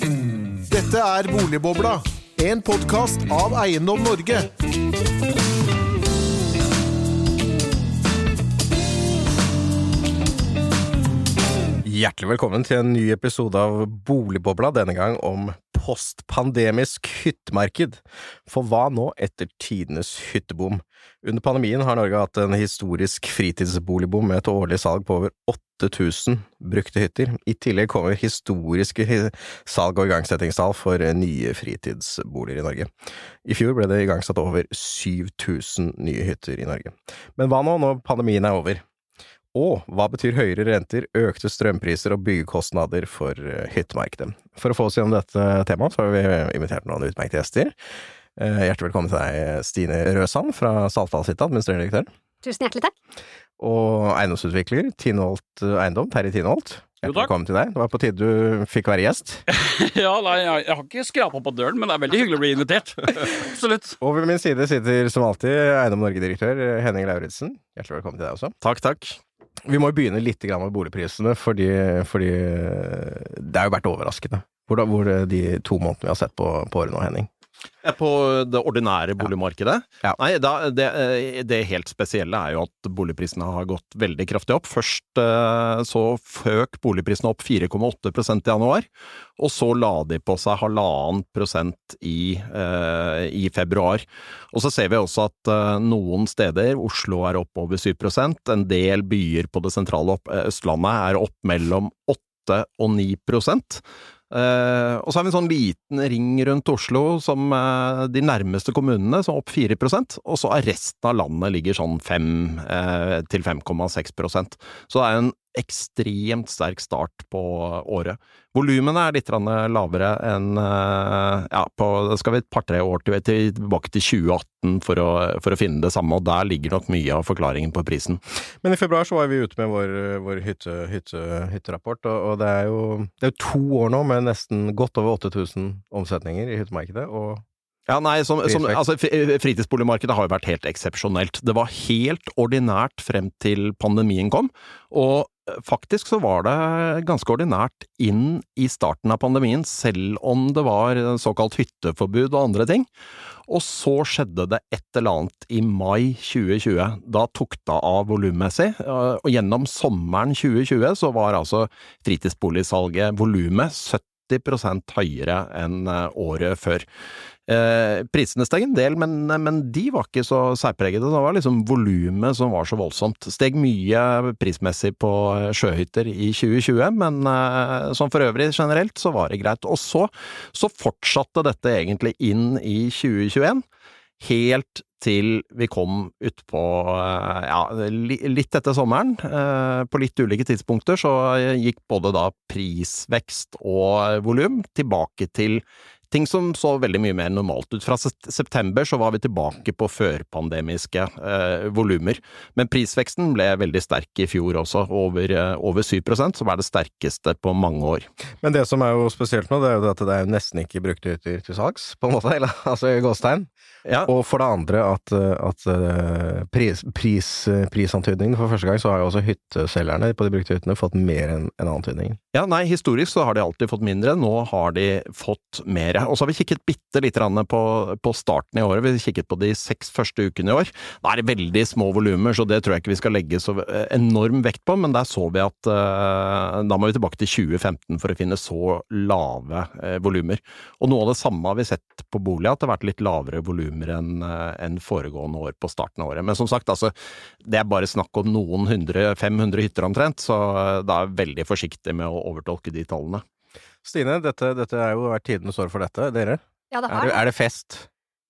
Dette er Boligbobla, en podkast av Eiendom Norge. Hjertelig velkommen til en ny episode av Boligbobla, denne gang om postpandemisk hyttemarked. For hva nå etter tidenes hytteboom? Under pandemien har Norge hatt en historisk fritidsboligboom med et årlig salg på over 8000 brukte hytter. I tillegg kommer historiske salg- og igangsettingstall for nye fritidsboliger i Norge. I fjor ble det igangsatt over 7000 nye hytter i Norge. Men hva nå når pandemien er over? Og hva betyr høyere renter, økte strømpriser og byggekostnader for eh, hyttemarkedet? For å få oss gjennom dette temaet, så har vi invitert noen utmerkede gjester. Eh, hjertelig velkommen til deg, Stine Røsand fra Saltdalshytta, administrerende direktør. Tusen hjertelig takk. Og eiendomsutvikler Tinholt Eiendom, Terje Tinholt. Jo, Hjertelig takk. velkommen til deg. Det var på tide du fikk være gjest. Ja, nei, jeg, jeg har ikke skrapa på døren, men det er veldig hyggelig å bli invitert. Absolutt. Og ved min side sitter som alltid Eiendom Norge-direktør Henning Lauritzen. Hjertelig velkommen til deg også. Takk, takk. Vi må jo begynne litt grann med boligprisene, fordi, fordi det har jo vært overraskende hvor, hvor de to månedene vi har sett på, på året nå, Henning. På det ordinære boligmarkedet? Ja. Nei, da, det, det helt spesielle er jo at boligprisene har gått veldig kraftig opp. Først eh, så føk boligprisene opp 4,8% i januar, og så la de på seg halvannen prosent i, eh, i februar. Og så ser vi også at eh, noen steder, Oslo er opp over 7% en del byer på det sentrale Østlandet er opp mellom 8 og 9 Eh, og så har vi en sånn liten ring rundt Oslo som uh, de nærmeste kommunene, som er opp 4% og så er resten av landet ligger sånn 5 uh, til 5,6% Så det er en ekstremt sterk start på året. Volumene er litt lavere enn eh, ja, på skal vi et par-tre år til, til, tilbake til 2018 for å, for å finne det samme, og der ligger nok mye av forklaringen på prisen. Men i februar så var vi ute med vår, vår hytte, hytte, hytterapport, og, og det, er jo, det er jo to år nå med nesten godt over 8000 omsetninger i hyttemarkedet, og Ja, nei, som, som, altså, Fritidsboligmarkedet har jo vært helt eksepsjonelt. Det var helt ordinært frem til pandemien kom, og eh, faktisk så var det ganske ordinært inn i starten av pandemien, selv om det var såkalt hytteforbud og andre ting. Og så skjedde det et eller annet i mai 2020. Da tok det av volummessig, og gjennom sommeren 2020 så var altså fritidsboligsalget, volumet, 70 høyere enn eh, året før. Eh, prisene steg en del, men, men de var ikke så særpregede. Det var liksom volumet som var så voldsomt. Steg mye prismessig på eh, sjøhytter i 2020, men eh, sånn for øvrig generelt så var det greit. Og så, så fortsatte dette egentlig inn i 2021. Helt til vi kom utpå ja, litt etter sommeren. eh, På litt ulike tidspunkter så gikk både da prisvekst og volum tilbake til ting som så veldig mye mer normalt ut. Fra september så var vi tilbake på førpandemiske eh, volumer. Men prisveksten ble veldig sterk i fjor også, over, eh, over 7 som er det sterkeste på mange år. Men det som er jo spesielt nå, det er jo at det er nesten ikke brukte hytter til salgs, på en måte, eller, altså i gåstegn. Ja, Og for det andre at, at eh, pris, pris, prisantydningen for første gang, så har jo også hytteselgerne på de brukte hyttene fått mer enn enn antydningen. Ja, nei, historisk så har de alltid fått mindre, nå har de fått mer. Og så har vi kikket bitte litt grann på, på starten i året, vi kikket på de seks første ukene i år. Da er det veldig små volumer, så det tror jeg ikke vi skal legge så eh, enorm vekt på, men der så vi at uh, da må vi tilbake til 2015 for å finne så lave uh, volumer. Og noe av det samme har vi sett på bolig, at det har vært litt lavere volumer enn uh, en foregående år på starten av året. Men som sagt, altså, det er bare snakk om noen hundre, 500 hytter omtrent, så da er jeg veldig forsiktig med å overtolke de tallene. Stine, dette, dette er jo vært tidenes år for dette. Dere, Ja, det er har, det, er det fest?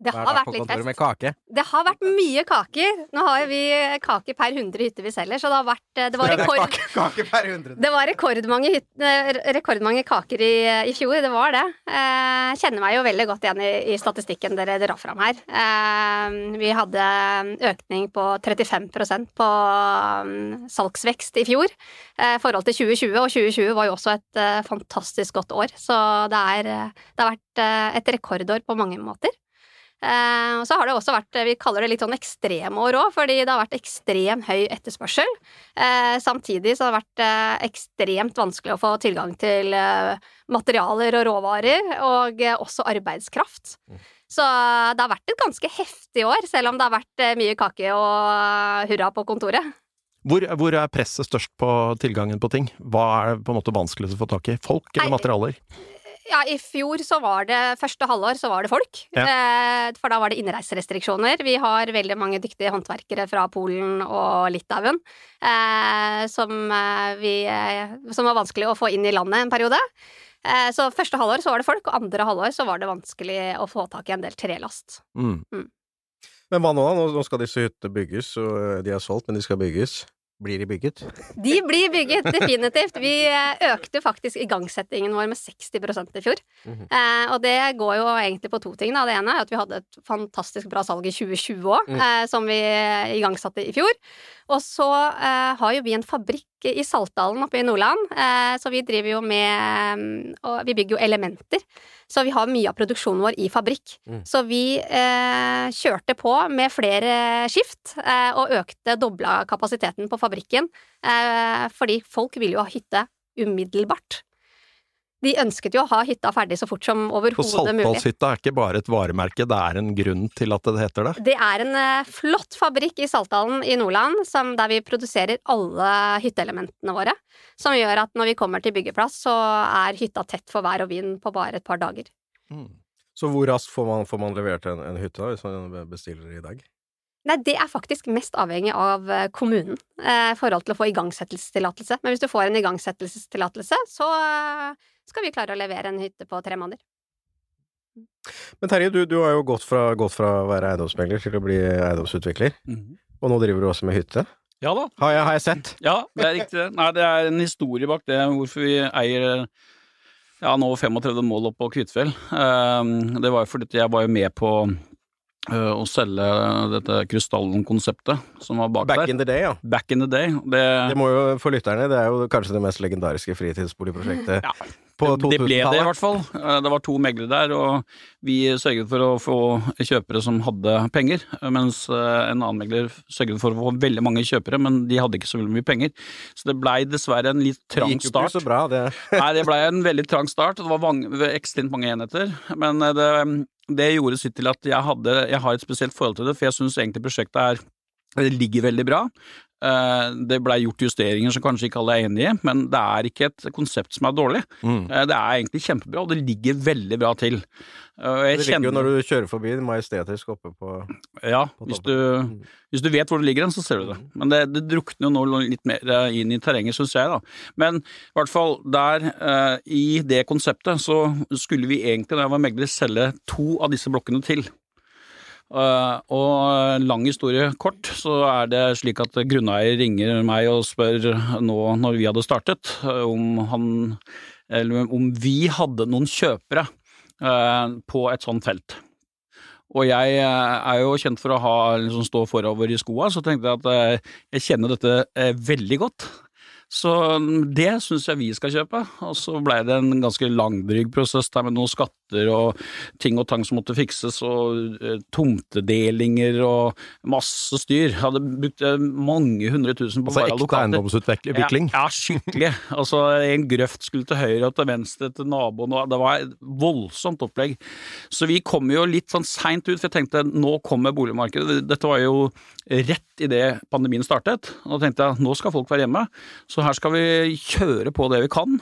Det har vært litt kontoret Med fest. kake? Det har vært mye kaker. Nå har vi kake per 100 hytter vi selger, så det har vært Det var, Det er rekord, kake, kake det var rekordmange, hyt, eh, rekordmange kaker i, i fjor. Det var det. Eh, kjenner meg jo veldig godt igjen i, i statistikken dere drar fram her. Eh, vi hadde økning på 35% på mm, salgsvekst i fjor eh, i forhold til 2020, og 2020 var jo også et eh, fantastisk godt år. Så det, er, eh, det har vært eh, et rekordår på mange måter. Eh, og så har det også vært, vi kaller det litt sånn ekstremår òg, fordi det har vært ekstrem høy etterspørsel. Eh, samtidig så har det vært eh, ekstremt vanskelig å få tilgang til eh, materialer og råvarer, og eh, også arbeidskraft. Så det har vært et ganske heftig år, selv om det har vært eh, mye kake og eh, hurra på kontoret. Hvor, hvor er presset størst på tilgangen på ting? Hva er på en måte vanskeligst å få tak i? Folk eller Nei, materialer? Ja, i fjor så var det første halvår så var det folk. Ja. for da var det innreiserestriksjoner. Vi har veldig mange dyktige håndverkere fra Polen og Litauen eh, som, eh, vi, eh, som var vanskelig å få inn i landet en periode. Eh, så første halvår så var det folk, og andre halvår så var det vanskelig å få tak i en del trelast. Mm. Men hva nå. Nå- skal disse hyttene bygges, og eh, de er solgt, men de skal bygges. Blir de bygget? De blir bygget, definitivt. Vi eh, økte faktisk igangsettingen vår med 60% i fjor. Mhm. eh, og det går jo egentlig på to ting. Da. Det ene er at vi hadde et fantastisk bra salg i 2020 òg, Mm. eh, som vi igangsatte i fjor. Og så eh, har jo vi en fabrikk i Saltdalen oppe i Nordland, eh, så vi driver jo med mm, Og vi bygger jo elementer. Så vi har mye av produksjonen vår i fabrikk. Mm. Så vi eh, kjørte på med flere skift eh, og økte, dobla kapasiteten på fabrikken. Eh, fordi folk ville jo ha hytte umiddelbart. De ønsket jo å ha hytta ferdig så fort som overhodet mulig. Saltdalshytta er ikke bare et varemerke, det er en grunn til at det heter det? Det er en eh, flott fabrikk i Saltdalen i Nordland som, der vi produserer alle hytteelementene våre. Som gjør at når vi kommer til byggeplass, så er hytta tett for vær og vind på bare et par dager. Mm. Så hvor raskt får man, får man levert en, en hytte da, hvis man bestiller i dag? Nei, det er faktisk mest avhengig av kommunen kommunen eh, i forhold til å få igangsettelsestillatelse. Men hvis du får en igangsettelsestillatelse, så eh, skal vi klare å levere en hytte på tre måneder. Men Terje, du, du har jo gått fra, gått fra å være eiendomsmegler til å bli eiendomsutvikler, Mm. og nå driver du også med hytte. Ja da. Har jeg, har jeg sett? Ja, det er riktig. det. Nei, det er en historie bak det, hvorfor vi eier ja, nå 35 mål oppe på Kvitfjell. Um, Det var jo fordi jeg var jo med på eh, å selge dette Krystallen-konseptet som var bak Back der. in the day, ja. Back in the day. Det, Det må jo, for lytterne, det er jo kanskje det mest legendariske fritidsboligprosjektet Ja. På det ble det i hvert fall. Eh, Det var to meglere der, og vi sørget for å få kjøpere som hadde penger, mens eh, en annen megler sørget for å få veldig mange kjøpere, men de hadde ikke så veldig mye penger. Så det blei dessverre en litt trang Det gikk jo ikke så bra, det. Nei, det blei en veldig trang start. Det var ekstremt mange enheter. Men eh, det, det gjorde sitt til at jeg, hadde, jeg har et spesielt forhold til det, for jeg syns egentlig prosjektet er det ligger veldig bra. Eh, Det blei gjort justeringer som kanskje ikke alle er enig i, men det er ikke et konsept som er dårlig. Mm. Eh, Det er egentlig kjempebra, og det ligger veldig bra til. Jeg Det ligger jo når du kjører forbi majestetisk oppe på Ja, på hvis du, hvis du vet hvor det ligger hen, så ser du det. Men det, det drukner jo nå litt mer eh, inn i terrenget, syns jeg, da. Men i hvert fall der, i det konseptet, så skulle vi egentlig, da jeg var megler, selge to av disse blokkene til. Eh, og lang historie kort, så er det slik at grunneier ringer meg og spør nå når vi hadde startet, eh, om han eller om vi hadde noen kjøpere eh, på et sånt felt. Og jeg eh, er jo kjent for å ha liksom stå forover i skoa, så tenkte jeg at eh, jeg kjenner dette eh, veldig godt. Så det syns jeg vi skal kjøpe. Og så blei det en ganske langdryg prosess der med noen skatter og ting og tang som måtte fikses, og eh, tomtedelinger og masse styr. Jeg hadde brukt eh, mange hundre tusen på Altså bare ekte eiendomsutvikling? Ja, ja, skikkelig. Altså, en grøft skulle til høyre og til venstre til naboen, og det var et voldsomt opplegg. Så vi kom jo litt sånn seint ut, for jeg tenkte nå kommer boligmarkedet. Dette var jo rett idet pandemien startet, og da tenkte jeg nå skal folk være hjemme, så her skal vi kjøre på det vi kan.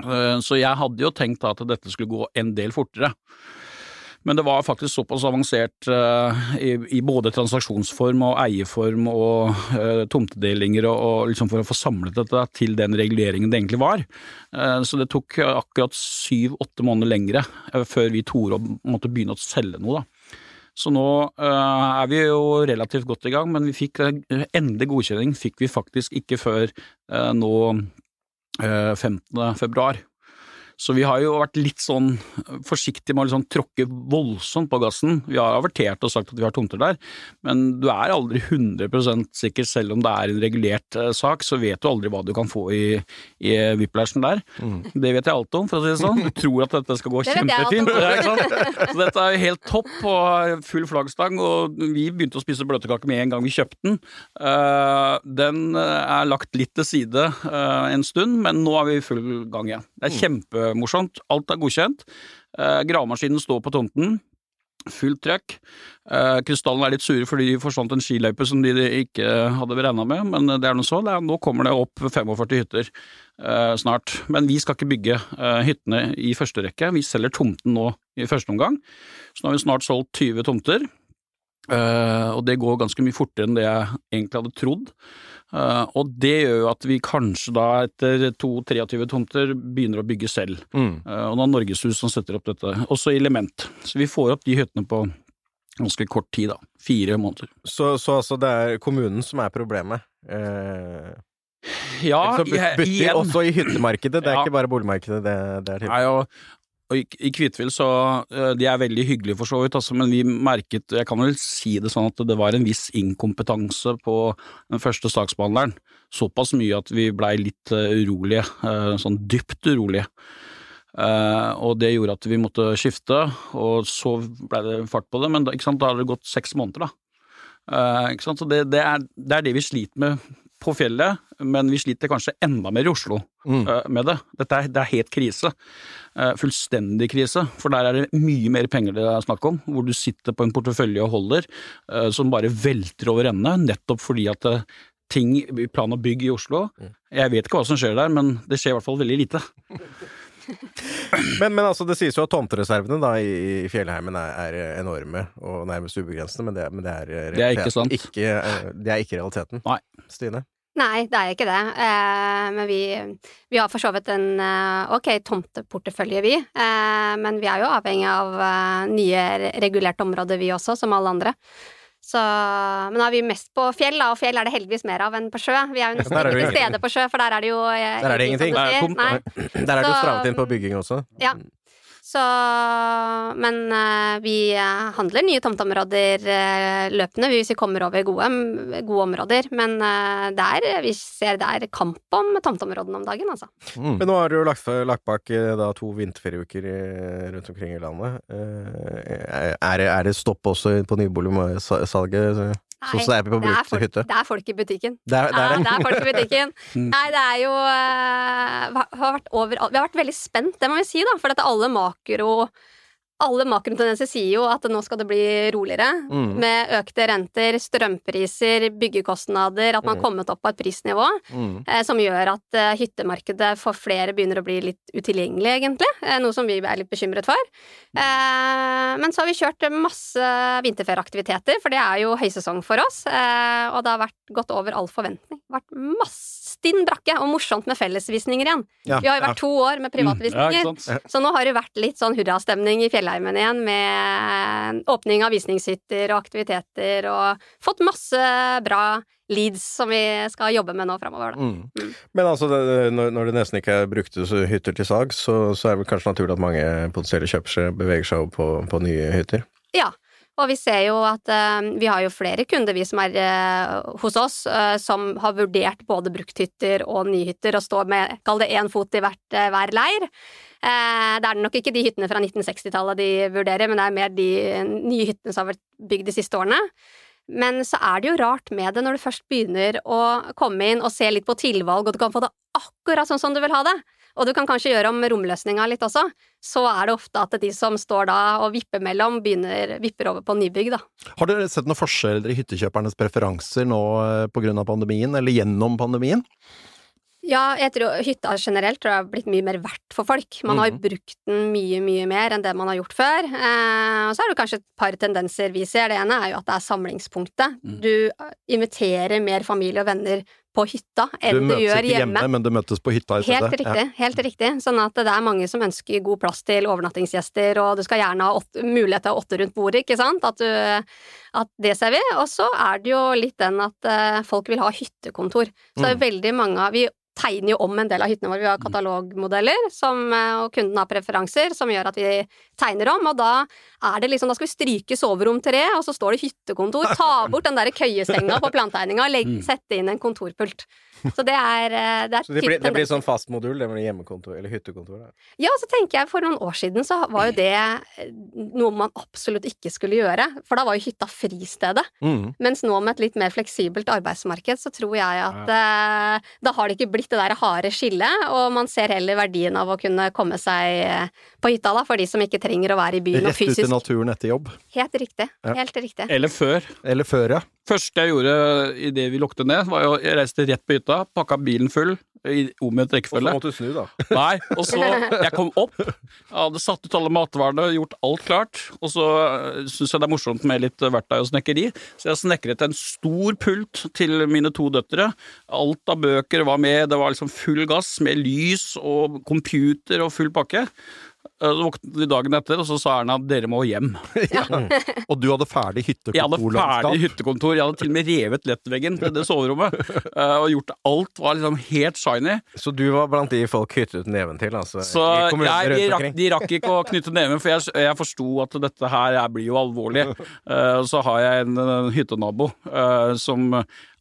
Eh, Så jeg hadde jo tenkt at dette skulle gå en del fortere. Men det var faktisk såpass avansert eh, i, både transaksjonsform og eierform og eh, tomtedelinger og, liksom for å få samlet dette til den reguleringen det egentlig var. Så det tok akkurat syv-åtte måneder lengre før vi torde å måtte begynne å selge noe. da. Så nå er vi jo relativt godt i gang, men vi fikk endelig godkjenning fikk vi faktisk ikke før nå 15. februar. Så vi har jo vært litt sånn forsiktige med å liksom tråkke voldsomt på gassen. Vi har avertert og sagt at vi har tomter der, men du er aldri 100% sikker, selv om det er en regulert uh, sak, så vet du aldri hva du kan få i, i whiplashen der. Mm. Det vet jeg alt om, for å si det sånn. Du tror at dette skal gå kjempefint. så dette er jo helt topp og full flaggstang, og vi begynte å spise bløtkake med en gang vi kjøpte den. Uh, den er lagt litt til side en stund, men nå er vi i full gang igjen. Det er mm. Kjempemorsomt. Alt er godkjent. Eh, gravemaskinen står på tomten. Fullt trøkk. Eh, krystallene er litt sure fordi de forsvant en skiløype som de ikke hadde regna med, men det er noe så. Er, nå kommer det opp 45 hytter eh, snart. Men vi skal ikke bygge eh, hyttene i første rekke. Vi selger tomten nå i første omgang. Så nå har vi snart solgt 20 tomter. Uh, og det går ganske mye fortere enn det jeg egentlig hadde trodd. Uh, og det gjør jo at vi kanskje da etter 2-23 tomter begynner å bygge selv. Mm. Uh, og da er Norgeshus som setter opp dette, også i Element. Så vi får opp de hyttene på ganske kort tid, da. Fire måneder. Så, så altså det er kommunen som er problemet? ja, så igjen Også i hyttemarkedet, det er ja. ikke bare boligmarkedet det, det er til? Nei, og og i, Kvitvil så eh, De er veldig hyggelige for så vidt, altså, men vi merket Jeg kan vel si det sånn at det var en viss inkompetanse på den første saksbehandleren. Såpass mye at vi blei litt uh, urolige. Uh, sånn dypt urolige. Uh, og det gjorde at vi måtte skifte, og så blei det fart på det. Men da, da har det gått seks måneder, da. Så det, det, er, det er det vi sliter med på fjellet, men vi sliter kanskje enda mer i Oslo mm. uh, med det. Dette er, det er helt krise. Uh, fullstendig krise, for der er det mye mer penger det er snakk om. Hvor du sitter på en portefølje og holder uh, som bare velter over ende, nettopp fordi at ting i plan og bygg i Oslo mm. Jeg vet ikke hva som skjer der, men det skjer i hvert fall veldig lite. men, men, altså, det sies jo at tomtereservene da, i, i Fjellheimen er, er, enorme og nærmest ubegrensende, men det, men det er, det er ikke sant. Ikke, det er ikke realiteten. Nei. Stine? Nei, det er ikke det. Eh, men vi, vi, har for så vidt en eh, ok tomteportefølje, vi. Eh, men vi er jo avhengig av eh, nye regulerte områder, vi også, som alle andre. Så, men nå er vi mest på fjell, da, og fjell er det heldigvis mer av enn på sjø. Vi er jo nesten ikke til stede på sjø, for der er det jo eh, Der er det ingenting. Der er det jo strammet inn på bygging også. Ja. Så Men uh, vi eh, handler nye tomteområder uh, løpende hvis vi kommer over gode, gode områder. Men uh, der, vi ser det er kamp om tomteområdene om dagen, altså. Mm. Men nå har du jo lagt, lagt bak da, to vinterferieuker rundt omkring i landet. Er, er, det stopp også på nyboligsalget? Nei, det er på det folk, det er folk i butikken. Det er, det er, ja, det er folk i butikken. Mm. Nei, det er jo uh, har vært overalt Vi har vært veldig spent, det må vi si, da. For at alle makro alle makrotendenser sier jo at nå skal det bli roligere, mm. med økte renter, strømpriser, byggekostnader, at man har mm. kommet opp på et prisnivå mm. eh, som gjør at eh, hyttemarkedet for flere begynner å bli litt utilgjengelig, egentlig, eh, noe som vi er litt bekymret for. Eh, men så har vi kjørt masse vinterferieaktiviteter, for det er jo høysesong for oss, eh, og det har vært gått over all forventning. Det har vært masse stinn brakke og morsomt med fellesvisninger igjen. Ja, vi har jo vært ja. to år med privatvisninger, mm, ja, så nå har det vært litt sånn hurrastemning i Fjellheimen igjen med åpning av visningshytter og aktiviteter og fått masse bra leads som vi skal jobbe med nå framover. Mm. Mm. Men altså, det, når det nesten ikke er brukte hytter til salgs, så, så, er det kanskje naturlig at mange potensielle kjøpere beveger seg over på, på nye hytter? Ja, og vi ser jo at uh, vi har jo flere kunder, vi som er uh, hos oss, uh, som har vurdert både brukthytter og nyhytter og står med, kall det én fot i hvert, hver leir. det er nok ikke de hyttene fra 1960-tallet de vurderer, men det er mer de nye hyttene som har vært bygd de siste årene. Men så er det jo rart med det når du først begynner å komme inn og se litt på tilvalg, og du kan få det akkurat sånn som du vil ha det og du kan kanskje gjøre om romløsninga litt også, så er det ofte at de som står da og vipper mellom, begynner, vipper over på nybygg, da. Har dere sett noen forskjeller i hyttekjøpernes preferanser nå eh, på grunn av pandemien, eller gjennom pandemien? Ja, jeg tror hytta generelt tror jeg har blitt mye mer verdt for folk. Man har jo mhm. brukt den mye, mye mer enn det man har gjort før. Eh, og så er det kanskje et par tendenser vi ser. Det ene er jo at det er samlingspunktet. Mm. Du inviterer mer familie og venner på hytta enn du, du gjør hjemme. hjemme. Men du møtes på hytta i stedet. Helt riktig. Ja. helt riktig. Sånn at det er mange som ønsker god plass til overnattingsgjester, og du skal gjerne ha åtte, mulighet til åtte rundt bordet, ikke sant. At, du, at det ser vi. Og så er det jo litt den at uh, folk vil ha hyttekontor. Så mm. det er mm. veldig mange av Vi tegner jo om en del av hyttene våre. Vi har katalogmodeller, som, eh, og kunden har preferanser, som gjør at vi tegner om. Og da er det liksom, da skal vi stryke soverom tre, og så står det hyttekontor. Ta bort den der køyesenga på plantegninga, og sette inn en kontorpult. Så det er, eh, det er Så det blir, det blir sånn fast modul, det med hjemmekontor eller hyttekontor? Da. Ja, så tenker jeg for noen år siden så var jo det eh, noe man absolutt ikke skulle gjøre, for da var jo hytta fristedet. Mm. Mens nå med et litt mer fleksibelt arbeidsmarked, så tror jeg at eh, da har det ikke blitt det der harde skillet, og man ser heller verdien av å kunne komme seg eh, på hytta da, for de som ikke trenger å være i byen og fysisk. Rett ut i naturen etter jobb. Helt riktig. Ja. Helt riktig. Eller før. Eller før, ja. Første jeg gjorde idet vi lukket ned, var jo jeg reiste rett på hytta, pakka bilen full i omvendt Og så måtte du snu, da. Nei, og så Jeg kom opp, jeg hadde satt ut alle matvarene, gjort alt klart, og så syns jeg det er morsomt med litt verktøy og snekkeri, så jeg snekret en stor pult til mine to døtre. Alt av bøker var med, det var liksom full gass med lys og computer og full pakke. Så våknet de dagen etter, og så sa Erna at dere må hjem. Og du hadde ferdig Jeg hadde ferdig hyttekontor, jeg hadde til og med revet lettveggen til det soverommet, eh, og gjort alt var liksom helt shiny. Så du var blant de folk hyttet ut neven til, altså? Så i jeg, de, rakk, de rakk ikke å knytte neven, for jeg, jeg forsto at dette her jeg blir jo alvorlig. Eh, så har jeg en, en hyttenabo eh, som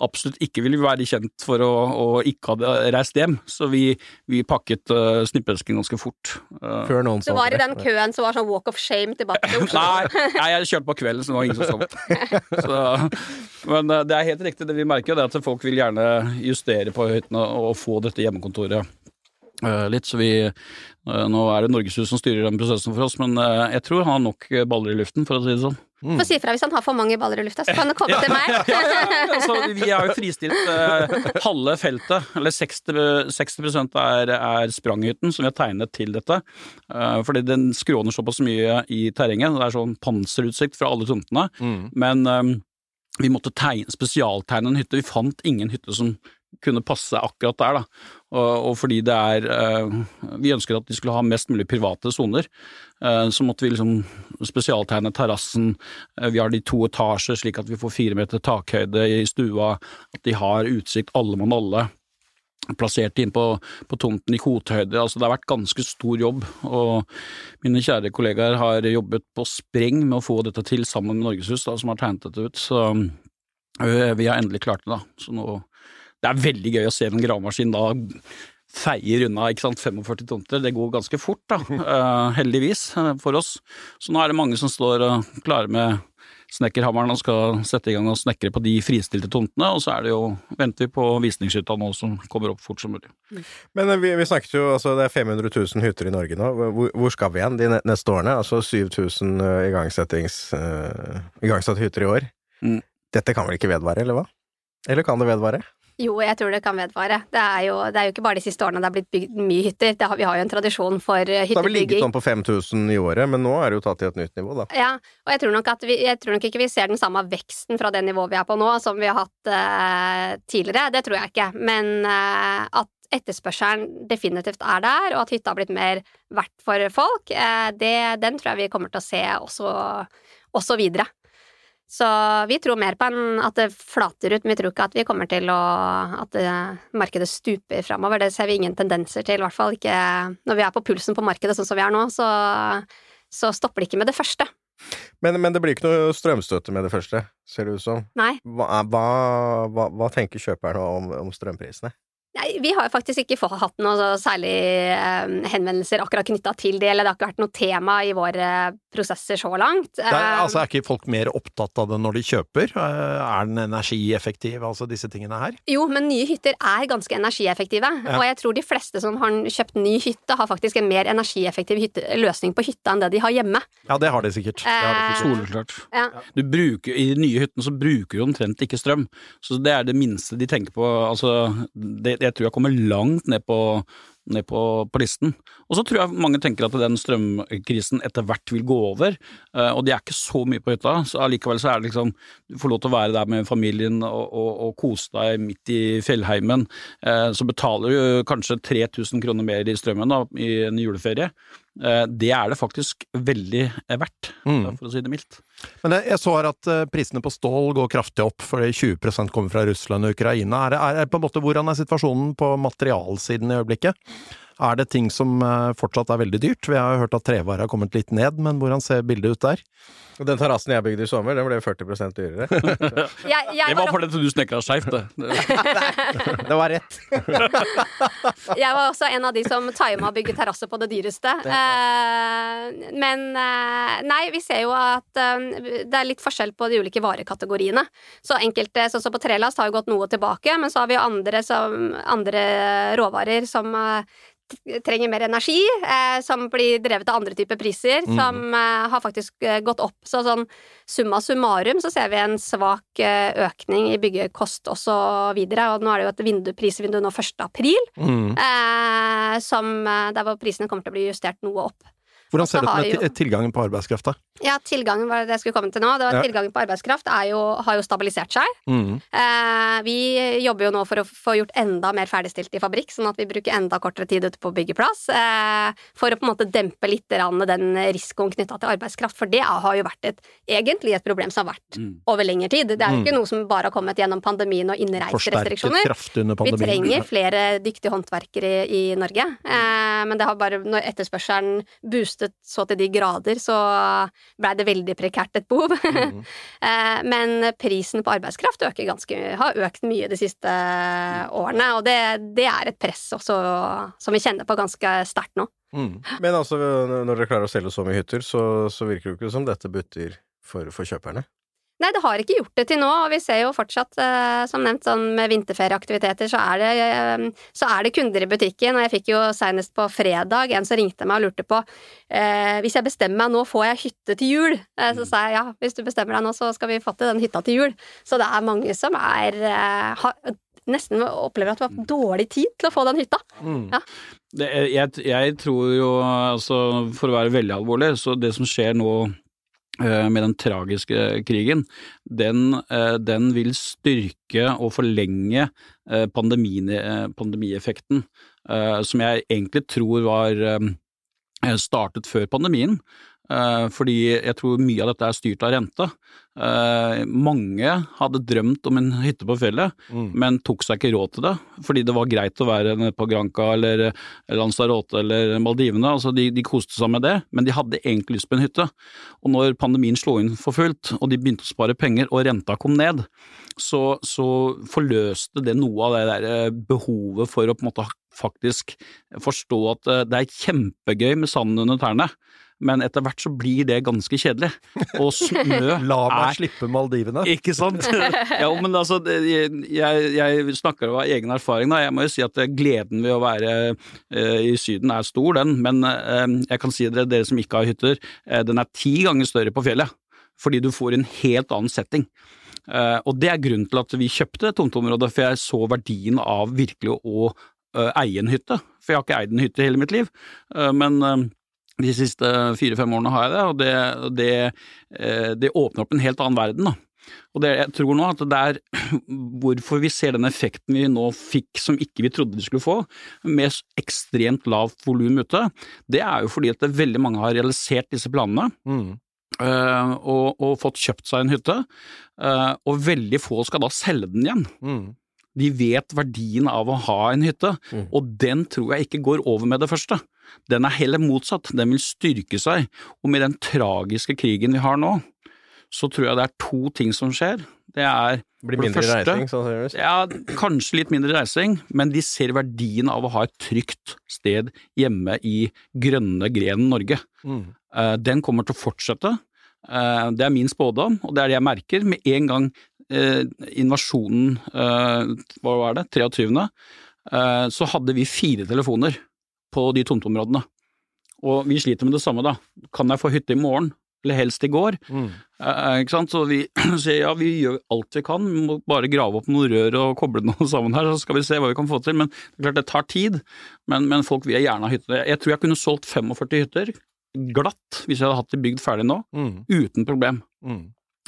absolutt ikke ville være kjent for å, å ikke ha reist hjem, så vi, vi pakket Snippelsken snippesken ganske fort. Eh, Før noen så var i det. den køen som var sånn walk of shame tilbake til Oslo. Nei, nei, jeg kjørte på kvelden, så det var ingen som sov. Så, men eh, det er helt riktig, det vi merker, det at folk vil gjerne justere på hyttene og få dette hjemmekontoret eh, litt. Så vi eh, Nå er det Norgeshus som styrer den prosessen for oss, men jeg tror han har nok baller i luften, for å si det sånn. Få si ifra hvis han har for mange baller i lufta, så kan han komme til meg. Altså, vi har jo fristilt eh, halve feltet, eller 60, 60 er, er spranghytten som vi har tegnet til dette. Eh, fordi den skråner såpass mye i terrenget. Det er sånn panserutsikt fra alle tomtene. Men eh, vi måtte tegne, spesialtegne en hytte. Vi fant ingen hytte som kunne passe akkurat der, da. Og, og fordi det er eh, Vi ønsket at de skulle ha mest mulig private soner. Eh, så måtte vi liksom spesialtegne terrassen. Eh, vi har de to etasjer slik at vi får fire meter takhøyde i stua. At de har utsikt alle mann alle. Plassert inn på, på tomten i kothøyde. Altså det har vært ganske stor jobb. Og mine kjære kollegaer har jobbet på spreng med å få dette til sammen med Norgeshus, da, som har tegnet dette ut. Så vi har endelig klart det, da. Så nå Det er veldig gøy å se en gravemaskin da feier unna ikke sant, 45 tomter. Det går ganske fort, da, eh, heldigvis eh, for oss. Så nå er det mange som står uh, klare med snekkerhammeren og skal sette i gang og snekre på de fristilte tomtene, og så er det jo, venter vi på visningshytta nå som kommer opp fort som mulig. Men eh, vi, vi snakket jo, altså det er 500 000 hytter i Norge nå. Hvor, hvor skal vi igjen de neste årene? Altså 7000 uh, igangsettings, uh, igangsatte hytter i år. Mm. Dette kan vel ikke vedvare, eller hva? Eller kan det vedvare? Jo, jeg tror det kan vedvare. Det er jo, det er jo ikke bare de siste årene det er blitt bygd mye hytter. Det har, vi har jo en tradisjon for hyttebygging. Det har vel ligget sånn på 5000 i året, men nå er det jo tatt til et nytt nivå, da. Ja, og jeg tror, nok at vi, jeg tror nok ikke vi ser den samme veksten fra det nivået vi er på nå, som vi har hatt eh, tidligere. Det tror jeg ikke. Men eh, at etterspørselen definitivt er der, og at hytta har blitt mer verdt for folk, eh, det, den tror jeg vi kommer til å se også, også videre. Så vi tror mer på en, at det flater ut, men vi tror ikke at vi kommer til å At det, markedet stuper framover. Det ser vi ingen tendenser til, i hvert fall ikke når vi er på pulsen på markedet sånn som vi er nå. Så, så stopper det ikke med det første. Men, men det blir ikke noe strømstøtte med det første, ser det ut som. Nei. Hva, hva, hva, hva tenker kjøperne om, om strømprisene? Nei, vi har faktisk ikke hatt noe så særlig eh, henvendelser akkurat knytta til det, eller det har ikke vært noe tema i våre prosesser så langt. Det er, Eh, altså, er ikke folk mer opptatt av det når de kjøper? Eh, Er den energieffektiv, altså disse tingene her? Jo, men nye hytter er ganske energieffektive, Ja. og jeg tror de fleste som har kjøpt ny hytte, har faktisk en mer energieffektiv hytte, løsning på hytta enn det de har hjemme. Ja, det har de sikkert. Det har de Eh, sikkert. Ja. Du bruker, I de nye hyttene så bruker du omtrent ikke strøm, så det er det minste de tenker på. Altså, det, jeg tror jeg kommer langt ned på, ned på, på listen. Og så tror jeg mange tenker at den strømkrisen etter hvert vil gå over, eh, og det er ikke så mye på hytta, så allikevel så er det liksom Du får lov til å være der med familien og, og, og kose deg midt i fjellheimen, eh, så betaler du kanskje 3000 kroner mer i strømmen da, i en juleferie. eh, det er det faktisk veldig verdt, Mm. for å si det mildt. Men jeg, så her at prisene på stål går kraftig opp, fordi 20% kommer fra Russland og Ukraina. Er, det- er, det på en måte, hvordan er situasjonen på materialsiden i øyeblikket? Er det ting som eh, fortsatt er veldig dyrt? Vi har hørt at trevarer har kommet litt ned, men hvordan ser bildet ut der? Og Den terrassen jeg bygde i sommer, den ble 40 dyrere. Jeg, jeg, Det var fordi du snekra skeivt, det. Det var rett. jeg var også en av de som tima å bygge terrasse på det dyreste. Eh, men eh, nei, vi ser jo at eh, det er litt forskjell på de ulike varekategoriene. Så enkelte, sånn som på trelast, har jo gått noe tilbake, men så har vi jo andre, som, andre råvarer som trenger mer energi, eh, som blir drevet av andre typer priser, som eh, har faktisk gått opp. Så sånn summa summarum så ser vi en svak eh, økning i byggekost og så videre, og nå er det jo et vindu, prisvindu nå 1. april, Mm. eh, som, eh, der hvor prisene kommer til å bli justert noe opp. Hvordan ser det ut med jo- tilgangen på arbeidskraft, da? Ja, tilgangen var det jeg skulle komme til nå. Det var Ja. Tilgangen på arbeidskraft er jo, har jo stabilisert seg. Mm. Eh, vi jobber jo nå for å få gjort enda mer ferdigstilt i fabrikk, sånn at vi bruker enda kortere tid ute på byggeplass. Eh, for å på en måte dempe litt den risikoen knytta til arbeidskraft, for det har jo vært et, egentlig et problem som har vært Mm. over lengre tid. Det er jo Mm. ikke noe som bare har kommet gjennom pandemien og innreiserestriksjoner. Vi trenger flere dyktige håndverkere i, i Norge, eh, men det har bare, når etterspørselen boostet så til de grader, så blei det veldig prekært et behov. Mm. Eh, men prisen på arbeidskraft øker ganske, har økt mye de siste årene, og det, det er et press også som vi kjenner på ganske sterkt nå. Mm. Men altså, når dere klarer å selge så mye hytter, så, så virker det jo ikke som dette butter for, for kjøperne. Nei, det har ikke gjort det til nå, og vi ser jo fortsatt, eh, som nevnt, sånn med vinterferieaktiviteter, så er, det, eh, så er det kunder i butikken, og jeg fikk jo senest på fredag en som ringte meg og lurte på eh, hvis jeg bestemmer meg nå, får jeg hytte til jul? Så sa jeg ja, hvis du bestemmer deg nå, så skal vi få til den hytta til jul. Så det er mange som er har, nesten opplever at du har dårlig tid til å få den hytta. Mm. Det, jeg, jeg tror jo, altså for å være veldig alvorlig, så det som skjer nå med den tragiske krigen, den, eh, den vil styrke og forlenge eh, eh, pandemieffekten, eh, som jeg egentlig tror var eh, startet før pandemien. Eh, Fordi jeg tror mye av dette er styrt av rente. Eh, Mange hadde drømt om en hytte på fjellet, Mm. men tok seg ikke råd til det, fordi det var greit å være nede på Granca eller Lanzarote eller Maldivene. Altså de, de koste seg med det, men de hadde egentlig lyst på en hytte. Og når pandemien slo inn for fullt, og de begynte å spare penger, og renta kom ned, så, så forløste det noe av det der eh, behovet for å på en måte faktisk forstå at eh, det er kjempegøy med sanden under tærne, men etter hvert så blir det ganske kjedelig. Og snø La meg er slippe Maldivene. ikke sant? ja, men altså, jeg, jeg snakker av egen erfaring. Da. Jeg må jo si at gleden ved å være eh, i Syden er stor, den. Men eh, jeg kan si dere, dere som ikke har hytter, eh, den er ti ganger større på fjellet. Fordi du får en helt annen setting. Eh, og det er grunnen til at vi kjøpte tomteområdet, for jeg så verdien av virkelig å eie en hytte. For jeg har ikke eid en hytte i hele mitt liv. Men de siste fire-fem årene har jeg det, og det, det, eh, det åpner opp en helt annen verden. Da. Og det, jeg tror nå at det er hvorfor vi ser den effekten vi nå fikk som ikke vi trodde vi skulle få, med ekstremt lavt volum ute, det er jo fordi at veldig mange har realisert disse planene. Mm. eh, og, og fått kjøpt seg en hytte, eh, og veldig få skal da selge den igjen. Mm. De vet verdien av å ha en hytte, Mm. og den tror jeg ikke går over med det første. Den er heller motsatt, den vil styrke seg, og med den tragiske krigen vi har nå, så tror jeg det er to ting som skjer. Det er Blir mindre første- reising, sannsynligvis. ja, kanskje litt mindre reising, men de ser verdien av å ha et trygt sted hjemme i grønne grenen Norge. Mm. Eh, Den kommer til å fortsette. Eh, Det er min spådom, og det er det jeg merker. Med en gang eh, invasjonen, eh, hva var det, 23., eh, så hadde vi fire telefoner på de tomteområdene. Og vi sliter med det samme, da. Kan jeg få hytte i morgen? Eller helst i går? Mm. Eh, ikke sant? Så vi sier ja, vi gjør alt vi kan, vi må bare grave opp noen rør og koble noe sammen her, så skal vi se hva vi kan få til. Men det er klart det tar tid, men, men folk vil gjerne ha hytte. Jeg tror jeg kunne solgt 45 hytter glatt hvis jeg hadde hatt de bygd ferdig nå, Mm. uten problem. Mm.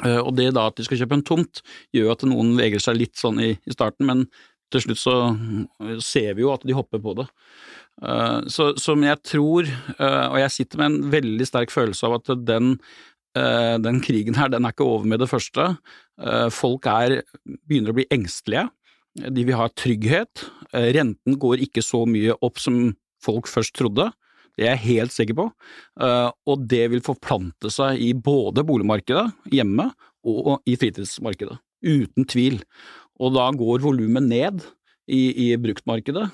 Eh, Og det da at de skal kjøpe en tomt, gjør at noen vegrer seg litt sånn i, i starten, men til slutt så mm, ser vi jo at de hopper på det. Uh, så, som jeg tror, uh, og jeg sitter med en veldig sterk følelse av at den, uh, den krigen her, den er ikke over med det første. folk er, begynner å bli engstelige. De vil ha trygghet. renten går ikke så mye opp som folk først trodde. Det er jeg helt sikker på. og det vil forplante seg i både boligmarkedet hjemme og i fritidsmarkedet. Uten tvil. Og da går volumet ned i, i bruktmarkedet.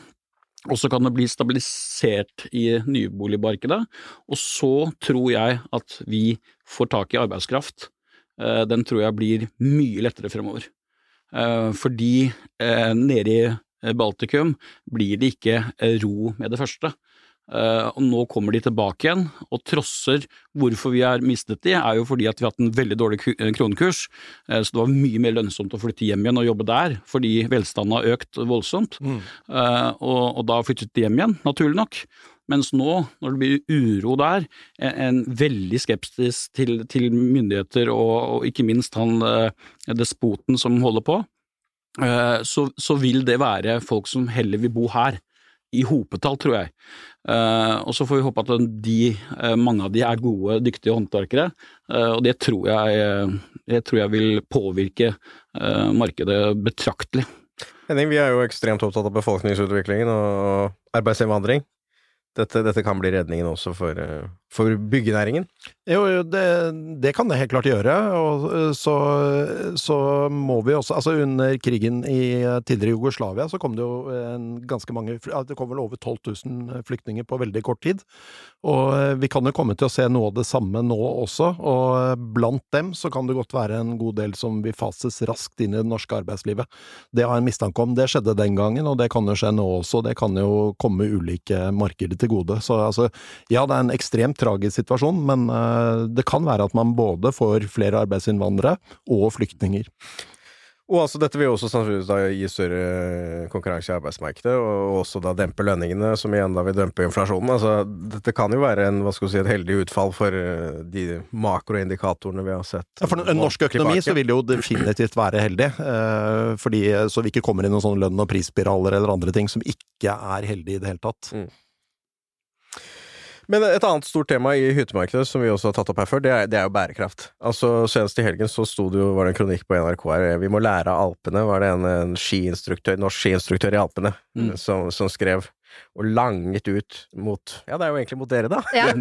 Og så kan det bli stabilisert i nyboligmarkedet. Og så tror jeg at vi får tak i arbeidskraft. Eh, den tror jeg blir mye lettere fremover. Eh, fordi eh, nede i Baltikum blir det ikke ro med det første. Uh, og nå kommer de tilbake igjen, og trosser hvorfor vi har mistet de, er jo fordi at vi har hatt en veldig dårlig eh, kronekurs. Uh, så det var mye mer lønnsomt å flytte hjem igjen og jobbe der, fordi velstanden har økt voldsomt. Mm. Og, og, da flyttet de hjem igjen, naturlig nok. Mens nå, når det blir uro der, en, en veldig skepsis til, til myndigheter og, og, ikke minst han despoten som holder på, så, så vil det være folk som heller vil bo her i hopetall, tror jeg. Uh, og så får vi håpe at de, uh, mange av de er gode, dyktige håndverkere, uh, og det tror jeg, det tror jeg vil påvirke markedet betraktelig. Henning, vi er jo ekstremt opptatt av befolkningsutviklingen og arbeidsinnvandring. Dette, dette, kan bli redningen også for, eh, for byggenæringen? Jo, det, det, kan det helt klart gjøre. Og eh, så, så, må vi også Altså, under krigen i tidligere Jugoslavia så kom det jo en ganske mange Det kom vel over 12 000 flyktninger på veldig kort tid. Og eh, vi kan jo komme til å se noe av det samme nå også. Og blant dem så kan det godt være en god del som vil fases raskt inn i det norske arbeidslivet. Det har jeg en mistanke om. Det skjedde den gangen, og det kan jo skje nå også. Det kan jo komme ulike markeder til gode. Så altså, ja, det er en ekstremt tragisk situasjon, men uh, det kan være at man både får flere arbeidsinnvandrere og flyktninger. Og altså, dette vil også sannsynligvis gi større konkurranse i arbeidsmarkedet, og også da dempe lønningene, som igjen da vil dempe inflasjonen. Altså, dette kan jo være en, hva skal du si, et heldig utfall for eh, de makroindikatorene vi har sett. Ja, for en norsk økonomi så vil det jo definitivt være heldig, eh, fordi så vi ikke kommer i noen sånne lønn- og prisspiraler eller andre ting som ikke er heldige i det hele tatt. Mm. Men et annet stort tema i hyttemarkedet som vi også har tatt opp her før, det er, det er jo bærekraft. Altså Senest i helgen så sto det jo, var det en kronikk på NRK her, vi må lære av Alpene. Var det en, en skiinstruktør, norsk skiinstruktør i Alpene mm. som, som, skrev og langet ut mot Ja, det er jo egentlig mot dere, da. Ja.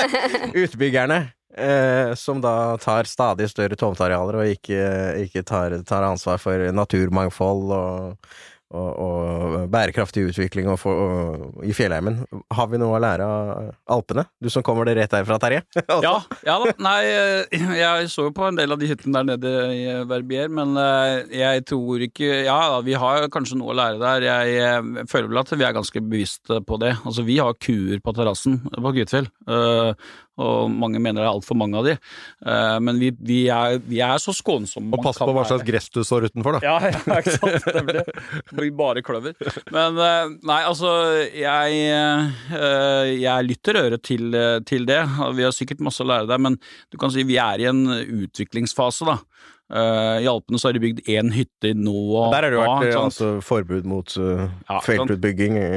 Utbyggerne. Eh, som da tar stadig større tomtearealer og ikke, ikke tar, tar ansvar for naturmangfold og og, og bærekraftig utvikling og for, og, i fjellheimen. Har vi noe å lære av Alpene? Du som kommer det rett derfra, Terje? ja, ja da. Nei, eh, jeg så jo på en del av de hyttene der nede i Verbier, men eh, jeg tror ikke Ja, vi har kanskje noe å lære der. Jeg, føler vel at vi er ganske bevisste på det. Altså, vi har kuer på terrassen på Gudfjell. Og mange mener det er altfor mange av de. Uh, men vi, vi, er, vi, er, så skånsomme Og pass på hva slags gress du står utenfor, da. Ja, ja ikke sant. Det blir, det blir bare kløver. Men uh, nei, altså jeg, uh, jeg lytter øret til, til, det. Vi har sikkert masse å lære der, men du kan si vi er i en utviklingsfase, da. I Alpene så har de bygd én hytte nå og Der har det vært altså, forbud mot feltutbygging i,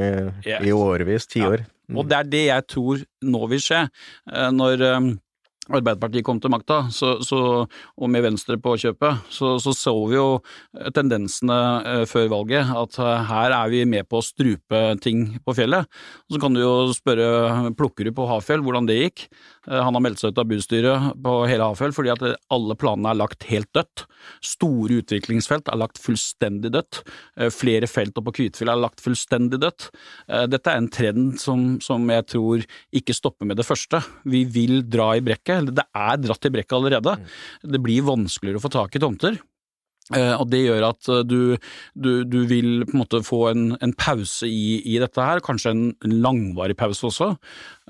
yes. i årevis. Ti år. Og det er det jeg tror nå vil skje. Eh, når eh, Arbeiderpartiet kom til makta, og med Venstre på kjøpet, så, så, så vi jo tendensene eh, før valget, at her er vi med på å strupe ting på fjellet. Så kan du jo spørre Plukkerud på Hafjell hvordan det gikk. Eh, han har meldt seg ut av bystyret på hele Hafjell fordi at alle planene er lagt helt dødt. Store utviklingsfelt er lagt fullstendig dødt. Eh, flere felt oppe på Kvitfjell er lagt fullstendig dødt. Eh, dette er en trend som, som, jeg tror ikke stopper med det første. Vi vil dra i brekket, eller det er dratt i brekket allerede. Mm. Det blir vanskeligere å få tak i tomter. Eh, og Det gjør at eh, du, du, du, vil på en måte få en, en pause i, i, dette her, kanskje en langvarig pause også.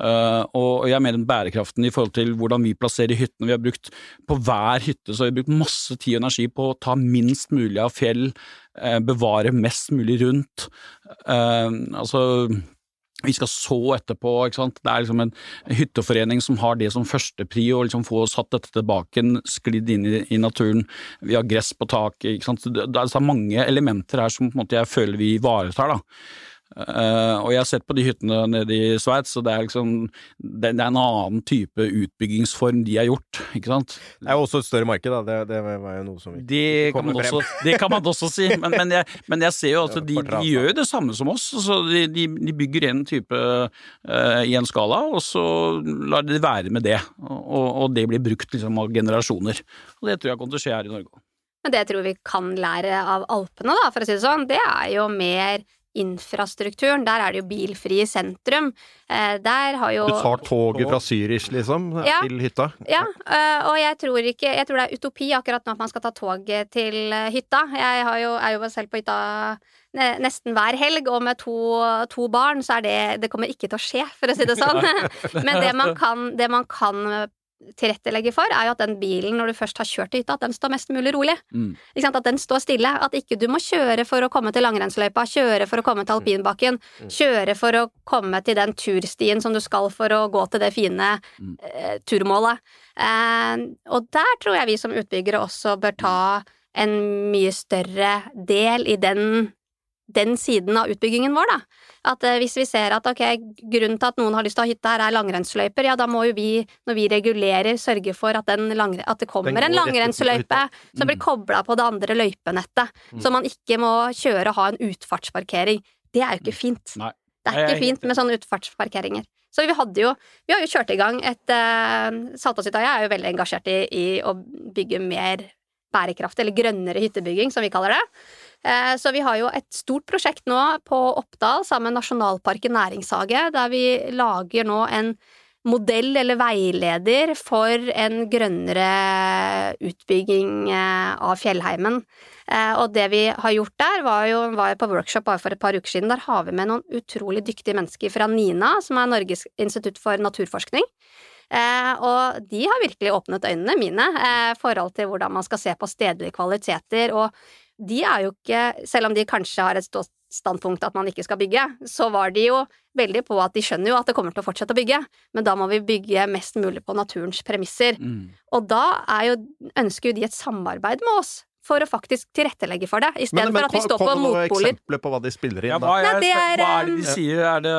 Uh, og jeg mener bærekraften i forhold til hvordan vi plasserer hyttene. Vi har brukt På hver hytte så har vi brukt masse tid og energi på å ta minst mulig av fjell, bevare mest mulig rundt. Altså vi skal så etterpå. ikke sant? Det er liksom en hytteforening som har det som førstepri, å liksom få satt dette tilbake, sklidd inn i, i, naturen. Vi har gress på taket. ikke sant? Det, det er mange elementer her som på en måte jeg føler vi ivaretar. da. Eh, og jeg har sett på de hyttene nede i Sveits, og det er liksom det, det er en annen type utbyggingsform de har gjort, ikke sant. Det er jo også et større marked, da. Det, det var jo noe som vi Det kan, også, det kan man også si, men, men, jeg, men jeg ser jo at de, de gjør jo det samme som oss. Så de, de, de bygger en type uh, i en skala, og så lar de det være med det. Og, og det blir brukt liksom av generasjoner. Og det tror jeg kommer til å skje her i Norge òg. Men det jeg tror vi kan lære av Alpene, da, for å si det sånn, det er jo mer infrastrukturen. Der er det jo bilfri sentrum. Eh, der har jo Du tar toget fra Zürich, liksom, Ja. til hytta? Ja, øh, og jeg tror ikke Jeg tror det er utopi akkurat nå at man skal ta toget til hytta. Jeg har jo, er jo selv på hytta nesten hver helg, og med to, to barn, så er det Det kommer ikke til å skje, for å si det sånn. Men det man kan, det man kan tilrettelegge for, er jo at den bilen, når du først har kjørt til hytta, at den står mest mulig rolig. Mm. At den står stille. At ikke du må kjøre for å komme til langrennsløypa, kjøre for å komme til alpinbakken, kjøre for å komme til den turstien som du skal for å gå til det fine Mm. eh, turmålet. Eh, og der tror jeg vi som utbyggere også bør ta en mye større del i den, den siden av utbyggingen vår, da. At eh, hvis vi ser at ok, grunnen til at noen har lyst til å ha hytte her er langrennsløyper, ja da må jo vi, når vi regulerer, sørge for at, den langre, at det kommer en langrennsløype mm. som blir kobla på det andre løypenettet. Mm. Så man ikke må kjøre og ha en utfartsparkering. Det er jo ikke fint. Nei. Det er ikke fint med sånne utfartsparkeringer. Så vi hadde jo Vi har jo kjørt i gang et uh, jeg er jo veldig engasjert i, i å bygge mer bærekraftig, eller grønnere hyttebygging, som vi kaller det. Eh, Så vi har jo et stort prosjekt nå på Oppdal sammen med Nasjonalparken næringshage, der vi lager nå en modell eller veileder for en grønnere utbygging eh, av fjellheimen. Eh, Og det vi har gjort der, var jo var på workshop bare for et par uker siden. Der har vi med noen utrolig dyktige mennesker fra NINA, som er Norges institutt for naturforskning. Eh, og de har virkelig åpnet øynene mine eh, forhold til hvordan man skal se på stedlige kvaliteter. Og de er jo ikke, selv om de kanskje har et standpunkt at man ikke skal bygge, så var de jo veldig på at de skjønner jo at det kommer til å fortsette å bygge, men da må vi bygge mest mulig på naturens premisser. Mm. Og da er jo, ønsker jo de et samarbeid med oss for å faktisk tilrettelegge for det, i stedet for at vi står på kom med noen eksempler på hva de spiller inn, Ja, hva, er, Nei, det er, hva er det de eh, sier? Er det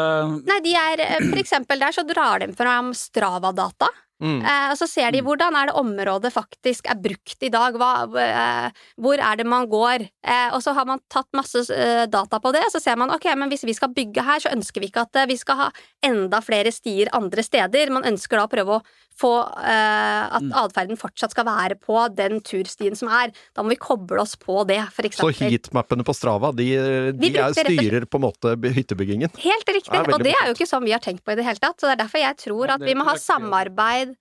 Nei, de er, eh, for eksempel der så drar de fram Strava-data, Mm. eh, og så ser de hvordan er det området faktisk er brukt i dag, hva, eh, hvor er det man går, eh, og så har man tatt masse data på det, og så ser man ok, men hvis vi skal bygge her, så ønsker vi ikke at vi skal ha enda flere stier andre steder, man ønsker da å prøve å få eh, at Mm. atferden fortsatt skal være på den turstien som er, da må vi koble oss på det, for Så eksempel. heatmappene på Strava, de, de er, styrer på en måte hyttebyggingen? Helt riktig, Det og det er jo ikke sånn vi har tenkt på i det hele tatt. Så det er derfor jeg tror at vi må ha samarbeid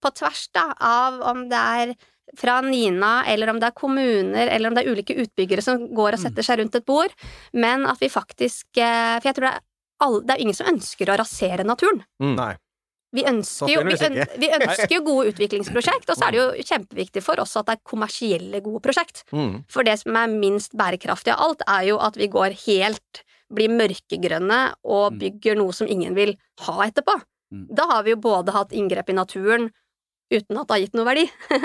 på tvers da, av om det er fra Nina, eller om det er kommuner, eller om det er ulike utbyggere som går og Mm. setter seg rundt et bord, men at vi faktisk eh, For jeg tror det er, alle, det er ingen som ønsker å rasere naturen. Mm. Nei. Vi ønsker, jo, vi, Sannsynligvis øn, vi ønsker jo gode utviklingsprosjekt, og så er det jo kjempeviktig for oss at det er kommersielle gode prosjekt. Mm. For det som er minst bærekraftig av alt, er jo at vi går helt blir mørkegrønne og Mm. bygger noe som ingen vil ha etterpå. Mm. Da har vi jo både hatt inngrep i naturen uten at det har gitt noe verdi.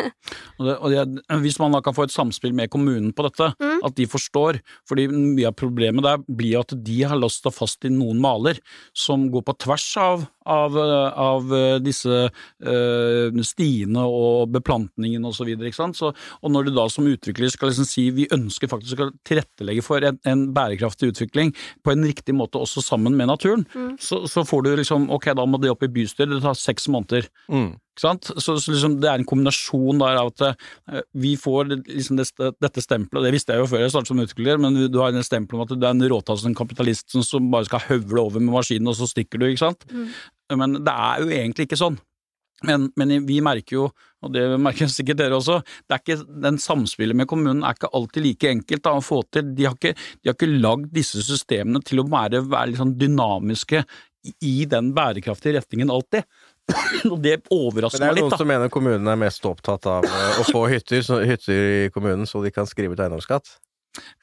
Og det, og det, hvis man da kan få et samspill med kommunen på dette, Mm. at de forstår, fordi mye av problemet der blir at de har låst seg fast i noen maler som går på tvers av, av, av eh, disse øh, stiene og beplantningen og så videre, ikke sant. Så, og når du da som utvikler skal liksom si vi ønsker faktisk å tilrettelegge for en, en bærekraftig utvikling på en riktig måte også sammen med naturen, Mm. så, så får du liksom ok, da må det opp i bystyret, det tar seks måneder. Mm. Ikke sant? Så, så liksom det er en kombinasjon der av at uh, vi får liksom det, dette stempelet, det visste jeg jo før jeg startet som utvikler, men du har en stempel om at du er en råtassen kapitalist som, som bare skal høvle over med maskinen, og så stikker du, ikke sant. Mm. Men det er jo egentlig ikke sånn. Men, men vi merker jo, og det merker sikkert dere også, det er ikke, den samspillet med kommunen er ikke alltid like enkelt da, å få til. De har ikke, de har ikke lagd disse systemene til å være, være sånn dynamiske i- i den bærekraftige retningen alltid. Og det overrasker meg litt. det er jo noen da. som mener kommunen er mest opptatt av eh, å få hytter, så, hytter i kommunen, så de kan skrive ut eiendomsskatt.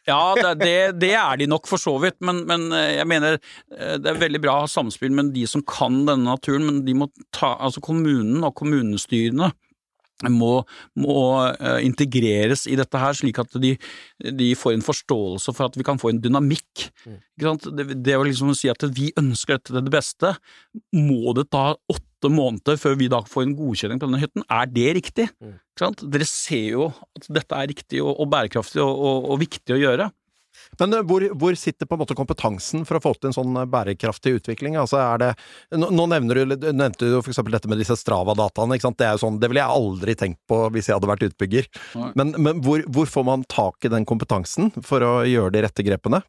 Ja, det, det, det er de nok for så vidt, men, men eh, jeg mener eh, det er veldig bra å ha samspill med de som kan denne naturen, men de må ta, altså kommunen og kommunestyrene må, må integreres i dette her, slik at de, de, får en forståelse for at vi kan få en dynamikk. Mm. Det, det å liksom si at vi ønsker dette det beste, må det ta åtte måneder før vi da får en godkjenning på denne hytten. Er det riktig? Mm. Dere ser jo at dette er riktig og, og bærekraftig og, og, og viktig å gjøre. Men eh, hvor, hvor, sitter på en måte kompetansen for å få til en sånn eh, bærekraftig utvikling? Altså er det, nå nevner du, nevnte du for eksempel dette med disse Strava-dataene. Det er jo sånn, det ville jeg aldri tenkt på hvis jeg hadde vært utbygger. Men, men hvor, hvor, får man tak i den kompetansen for å gjøre de rette grepene?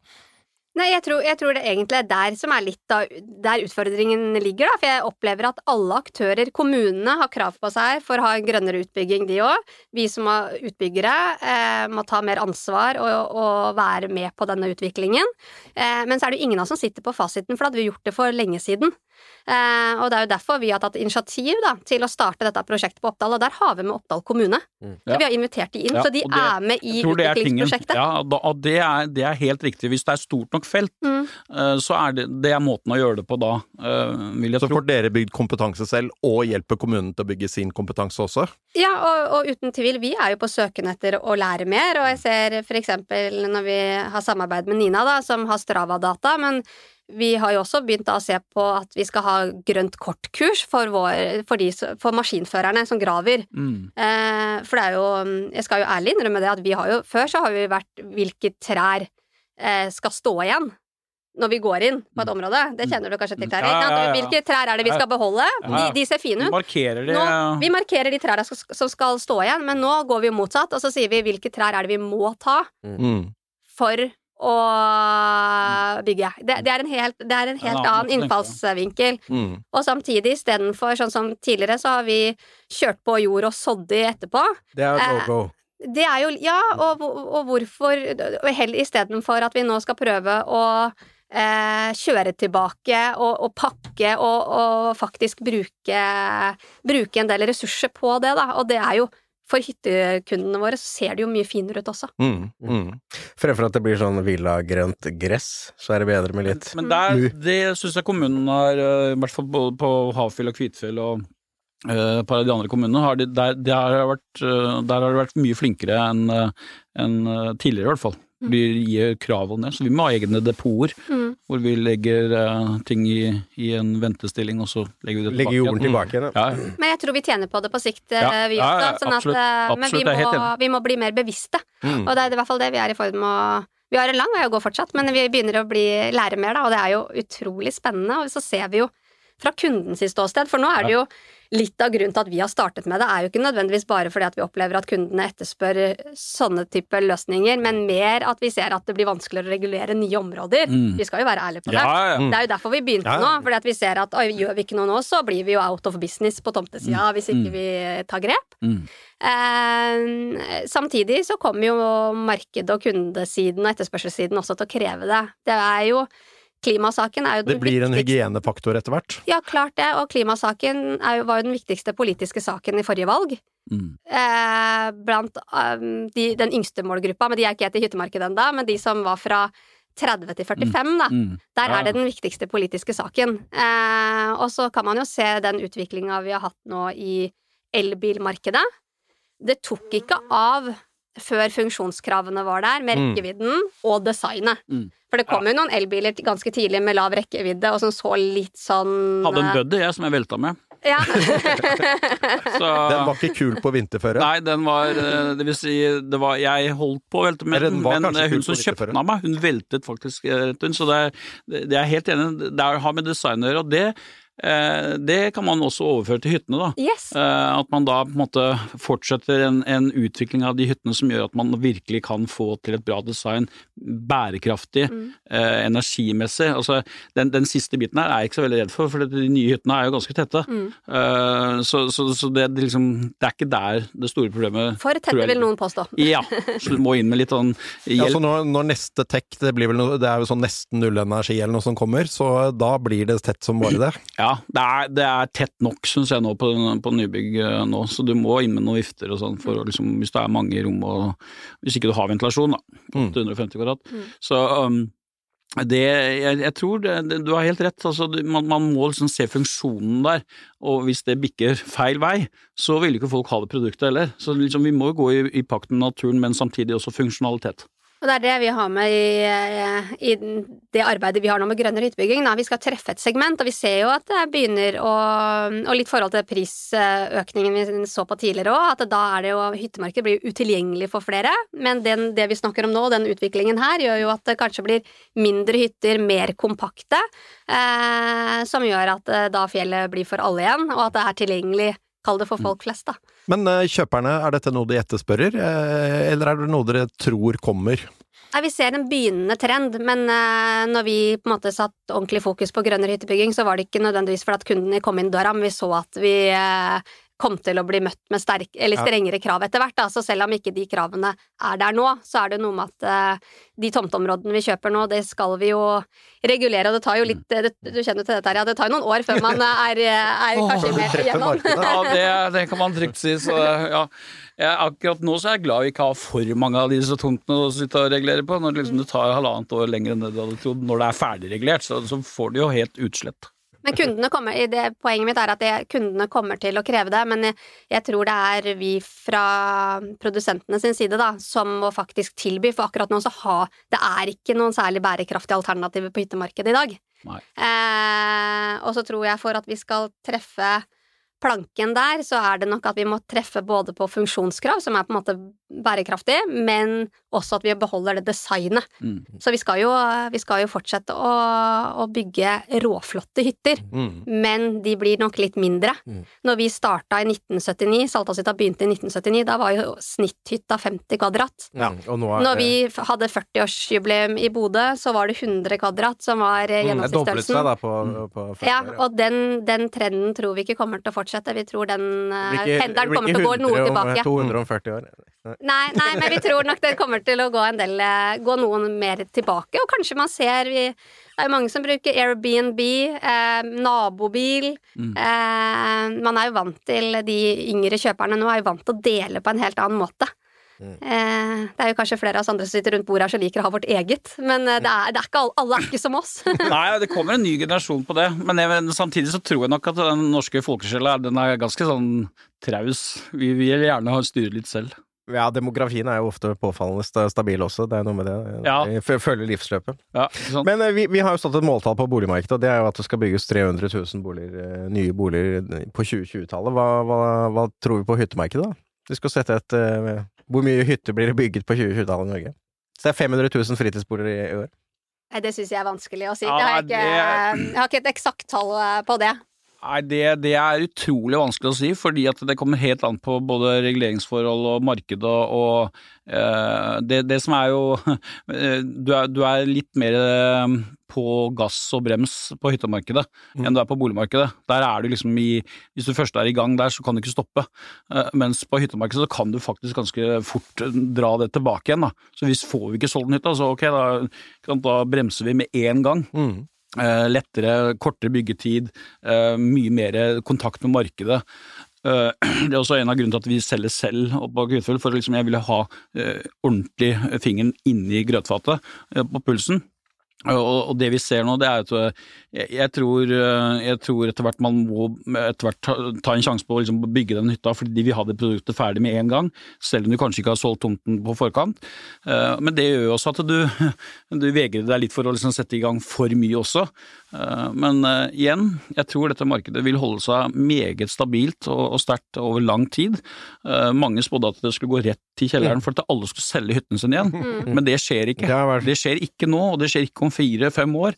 Nei, jeg tror, jeg tror, det egentlig er der som er litt av der utfordringen ligger, da. For jeg opplever at alle aktører, kommunene, har krav på seg for å ha en grønnere utbygging, de òg. Vi som er utbyggere eh, må ta mer ansvar og, og, være med på denne utviklingen. Eh, men så er det ingen av oss som sitter på fasiten, for da hadde vi gjort det for lenge siden. Eh, og det er jo derfor vi har tatt initiativ da, til å starte dette prosjektet på Oppdal, og der har vi med Oppdal kommune. Mm. Så vi har invitert de inn, ja, så de det, er med i utviklingsprosjektet. Ja, og det er, det er, helt riktig. Hvis det er stort nok felt, mm. uh, så er det, det er måten å gjøre det på da, uh, vil jeg så tro. Så får dere bygd kompetanse selv, og hjelper kommunen til å bygge sin kompetanse også? Ja, og, og uten tvil. Vi er jo på søken etter å lære mer, og jeg ser for eksempel når vi har samarbeid med Nina, da, som har Strava-data, men vi har jo også begynt å se på at vi skal ha grønt kort-kurs for, for, for, maskinførerne som graver. Mm. Eh, for det er jo Jeg skal jo ærlig innrømme det at vi har jo Før så har vi vært hvilke trær eh, skal stå igjen når vi går inn på et mm. område. Det kjenner du kanskje til, Terje. Ja, ja, ja. Hvilke trær er det vi skal beholde? De, de ser fine ut. Markerer de, nå, vi markerer de trærne som skal stå igjen, men nå går vi motsatt, og så sier vi hvilke trær er det vi må ta mm. for og bygge. Det, det, er en helt, det er en helt ja, annen innfallsvinkel. Mm. Og samtidig, istedenfor sånn som tidligere, så har vi kjørt på jord og sådd i etterpå. Det er et no-go. Eh, det er jo Ja, og, og hvorfor Istedenfor at vi nå skal prøve å eh, kjøre tilbake og, og pakke og, og faktisk bruke, bruke en del ressurser på det, da. Og det er jo for hyttekundene våre så ser det jo mye finere ut også. Mm, mm. Fremfor at det blir sånn villagrønt gress, så er det bedre med litt Men, men der, det syns jeg kommunen har, eh, i hvert fall både på Havfjell og Kvitfjell og uh, et par av de andre kommunene, har de, der, de har vært, der har det vært mye flinkere enn en tidligere, i hvert fall blir gir krav om det. Så vi må ha egne depoter mm. hvor vi legger uh, ting i, i, en ventestilling, og så legger vi det tilbake. Legger jorden tilbake igjen. Ja. Men jeg tror vi tjener på det på sikt, ja. Eh, vi også. Sånn absolutt, at, absolutt, men vi må, vi må, bli mer bevisste. Mm. Og det er i hvert fall det vi er i ferd med å Vi har en lang vei å gå fortsatt, men vi begynner å bli, lære mer, da, og det er jo utrolig spennende. Og så ser vi jo fra kundens ståsted, for nå er det jo litt av grunnen til at vi har startet med det, er jo ikke nødvendigvis bare fordi at vi opplever at kundene etterspør sånne type løsninger, men mer at vi ser at det blir vanskeligere å regulere nye områder. Mm. Vi skal jo være ærlige på det. Ja, ja. Det er jo derfor vi begynte ja. nå, fordi at vi ser at oi, gjør vi ikke noe nå, så blir vi jo out of business på tomtesida mm. hvis ikke mm. vi tar grep. Mm. Eh, samtidig så kommer jo markedet og kundesiden og etterspørselssiden også til å kreve det. Det er jo Klimasaken er jo Det blir en hygienefaktor etter hvert? Ja, klart det. Og klimasaken jo, var jo den viktigste politiske saken i forrige valg. Mm. Eh, blant um, de, den yngste målgruppa, men de er ikke helt i hyttemarkedet ennå, men de som var fra 30 til 45, mm. da. Mm. Der ja. er det den viktigste politiske saken. Eh, og så kan man jo se den utviklinga vi har hatt nå i elbilmarkedet. Det tok ikke av før funksjonskravene var der, med mm. rekkevidden mm. og designet. Mm. For det kom jo noen elbiler ganske tidlig med lav rekkevidde, og som så litt sånn Hadde en eh, buddy, jeg, som jeg velta med. Ja. så, den var ikke kul på vinterføre? Nei, den var eh, Det vil si, det var, jeg holdt på å velte med den, men hun som kjøpte den av meg, hun veltet faktisk rett inn. Så det, det er helt enig, det har med design å gjøre, og det Eh, det kan man også overføre til hyttene. da. Yes. Eh, at man da på en måte fortsetter en, en, utvikling av de hyttene som gjør at man virkelig kan få til et bra design, bærekraftig, mm. eh, energimessig. Altså, den, den, siste biten her er jeg ikke så veldig redd for, for de nye hyttene er jo ganske tette. Mm. Eh, så, så, så det, det, liksom, det, er ikke der det store problemet For tette vil noen påstå. ja, så du må inn med litt sånn hjelp. Ja, så når, når neste tech, det, blir vel noe, det er jo sånn nesten nullenergi eller noe som kommer, så da blir det tett som bare det. Ja, det er, det er tett nok, syns jeg, nå på, på, nybygg eh, nå. Så du må inn med noen vifter og sånn, for liksom, hvis det er mange i rommet og Hvis ikke du har ventilasjon, da. 850 mm. kvadrat. Mm. Så um, Det, jeg, jeg tror det, det, du har helt rett. Altså, du- man, man må liksom se funksjonen der, og hvis det bikker feil vei, så vil ikke folk ha det produktet heller. Så liksom, vi må jo gå i, i pakt med naturen, men samtidig også funksjonalitet. Og det er det vi har med i, i det arbeidet vi har nå med grønnere hyttebygging. Vi skal treffe et segment, og vi ser jo at det begynner å Og litt forhold til prisøkningen vi så på tidligere òg, at da er det jo hyttemarkedet blir utilgjengelig for flere. Men den, det vi snakker om nå, den utviklingen her, gjør jo at det kanskje blir mindre hytter, mer kompakte, eh, som gjør at eh, da fjellet blir for alle igjen, og at det er tilgjengelig, kall det for folk flest, da. Men eh, kjøperne, er dette noe de etterspørrer, eh, eller er det noe dere tror kommer? Nei, Vi ser en begynnende trend, men uh, når vi på en måte satt ordentlig fokus på grønnere hyttebygging, så var det ikke nødvendigvis fordi at kundene kom inn døra, men vi så at vi eh, kom til å bli møtt med sterk, eller strengere krav etter hvert. Da. Så selv om ikke de kravene er der nå, så er det noe med at eh, de tomteområdene vi kjøper nå, det skal vi jo regulere, og det tar jo litt det, Du kjenner til dette her, ja. Det tar jo noen år før man er, er kanskje mer igjennom. Ja, det, det kan man trygt si. Så, ja. jeg, akkurat nå så er jeg glad vi ikke har for mange av disse tomtene å sitte og regulere på. Når liksom det tar halvannet år lenger enn det du hadde trodd. Når det er ferdigregulert, så, så får du jo helt utslett. Men kundene kommer, det, poenget mitt er at det, kundene kommer til å kreve det, men jeg, jeg tror det er vi fra produsentene sin side da, som må faktisk tilby, for akkurat nå så ha, det er ikke noen særlig bærekraftige alternativer på hyttemarkedet i dag. Eh, og så tror jeg for at vi skal treffe planken der, så er det nok at vi må treffe både på funksjonskrav, som er på en måte bærekraftig, men også at vi beholder det designet. Mm. Så vi skal jo, vi skal jo fortsette å, å bygge råflotte hytter, Mm. men de blir nok litt mindre. Mm. Når vi starta i 1979, Saltåshytta begynte i 1979, da var jo snitthytta 50 kvadrat. Ja, og nå er Når vi hadde 40-årsjubileum i Bodø, så var det 100 kvadrat som var eh, det doblet seg gjennomsnittsstørrelsen. da på, på 40 Ja, år, og den, den trenden tror vi ikke kommer til å fortsette. Vi tror den eh, pendelen kommer til å gå noe 100 om- tilbake. 200 om 40 år. Nei. Nei, nei, men vi tror nok det kommer til å gå en del eh, Gå noen mer tilbake, og kanskje man ser vi, Det er jo mange som bruker Airbnb, eh, nabobil Mm. eh, Man er jo vant til De yngre kjøperne nå er jo vant til å dele på en helt annen måte. Mm. Eh, det er jo kanskje flere av oss andre som sitter rundt bordet her som liker å ha vårt eget, men eh, det er, det er ikke alle, alle er ikke som oss. Nei, det kommer en ny generasjon på det, men jeg, samtidig så tror jeg nok at den norske folkesjela den er ganske sånn traus. Vi vil gjerne ha styre litt selv. Ja, demografien er jo ofte påfallende stabil også, det er noe med det. Ja. Vi følger livsløpet. Ja, sånn. Men eh, vi, vi har jo satt et måltall på boligmarkedet, og det er jo at det skal bygges 300 000 boliger, eh, nye boliger på 2020-tallet. Hva, hva, hva tror vi på hyttemarkedet, da? Vi skal sette et uh, Hvor mye hytter blir det bygget på 2020-tallet i Norge? Så det er 500 000 fritidsboliger i, år. Det syns jeg er vanskelig å si. Ja, det har jeg, ikke, det- jeg har ikke et eksakt tall eh, på det. Nei, det, det er utrolig vanskelig å si, fordi at det kommer helt an på både reguleringsforhold og marked og, og eh, det, det som er jo eh, du, er, du er litt mer eh, på gass og brems på hyttemarkedet enn du er på boligmarkedet. Der er du liksom i Hvis du først er i gang der, så kan du ikke stoppe. Eh, mens på hyttemarkedet så kan du faktisk ganske fort eh, dra det tilbake igjen. da. Så hvis får vi ikke solgt en hytte, så ok, da, da bremser vi med en gang. Mm. Eh, lettere, kortere byggetid, eh, mye mer kontakt med markedet. Eh, det er også en av grunnene til at vi selger selv på Kvitfjell, for liksom jeg ville ha ordentlig fingeren inni grøtfatet på pulsen. Og, det vi ser nå, det er at eh, jeg, tror, eh, jeg tror etter hvert man må etter hvert ta, ta en sjanse på å liksom bygge den hytta fordi de vil ha det produktet ferdig med en gang, selv om du kanskje ikke har solgt tomten på forkant. Eh, Men det gjør jo også at du, du vegrer deg litt for å liksom sette i gang for mye også. Men igjen, jeg tror dette markedet vil holde seg meget stabilt og, og sterkt over lang tid. Mange spådde at det skulle gå rett til kjelleren for at alle skulle selge hytten sin igjen, men det skjer ikke. Det skjer ikke nå, og det skjer ikke om fire-fem år,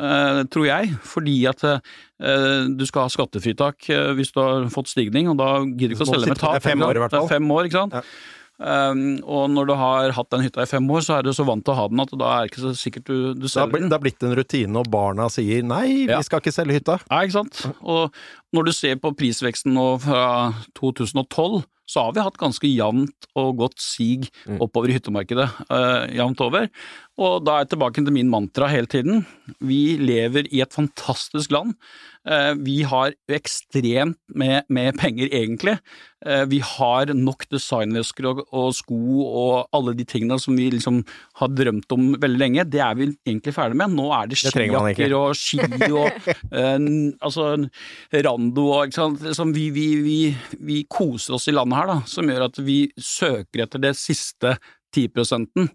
eh, tror jeg, fordi at eh, du skal ha skattefritak eh, hvis du har fått stigning, og da gidder du ikke å selge med tap. det er fem år i hvert fall. Det er fem år, ikke sant. Ja. Um, og når du har hatt den hytta i fem år, så er du så vant til å ha den at da er det ikke så sikkert du, du selger den. det har blitt en rutine, og barna sier nei, Ja. vi skal ikke selge hytta. Ja, ikke sant. Og når du ser på prisveksten nå fra 2012, så har vi hatt ganske jevnt og godt sig oppover i hyttemarkedet. Uh, jevnt over. Og da er jeg tilbake til min mantra hele tiden. Vi lever i et fantastisk land. Uh, vi har ekstremt med, med penger, egentlig. Uh, vi har nok designvesker og, og, sko og alle de tingene som vi liksom har drømt om veldig lenge. Det er vi egentlig ferdig med. Nå er det skijakker og ski og altså rando og ikke sant. Som vi, vi, vi, vi koser oss i landet her, da, som gjør at vi søker etter det siste 10 prosenten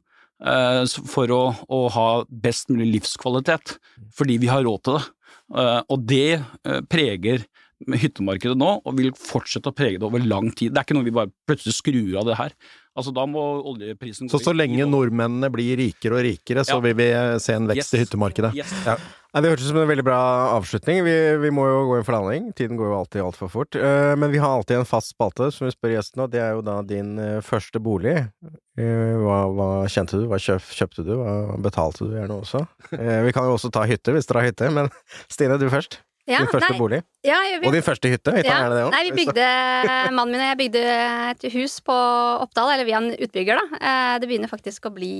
eh, for å, å, ha best mulig livskvalitet, fordi vi har råd til det. Eh, og det eh, preger hyttemarkedet nå, og vil fortsette å prege det over lang tid. Det er ikke noe vi bare plutselig skrur av det her. Altså Da må oljeprisen Så så lenge nordmennene blir rikere og rikere, så ja. vil vi se en vekst yes. i hyttemarkedet? Yes. Ja. Nei, Det hørtes ut som en veldig bra avslutning. Vi, vi må jo gå inn for landing. Tiden går jo alltid altfor fort. Uh, men vi har alltid en fast spalte som vi spør gjestene, og det er jo da din uh, første bolig. Uh, hva, hva, kjente du? Hva kjøp, kjøpte du? Hva betalte du gjerne også? vi kan jo også ta hytte, hvis dere har hytte, men Stine, du først. Ja, din første nei, bolig? Ja, vi, og din første hytte? Hytta, ja, er det også. Nei, vi bygde Mannen min og jeg bygde et hus på Oppdal, eller via en utbygger, da. Eh, det begynner faktisk å bli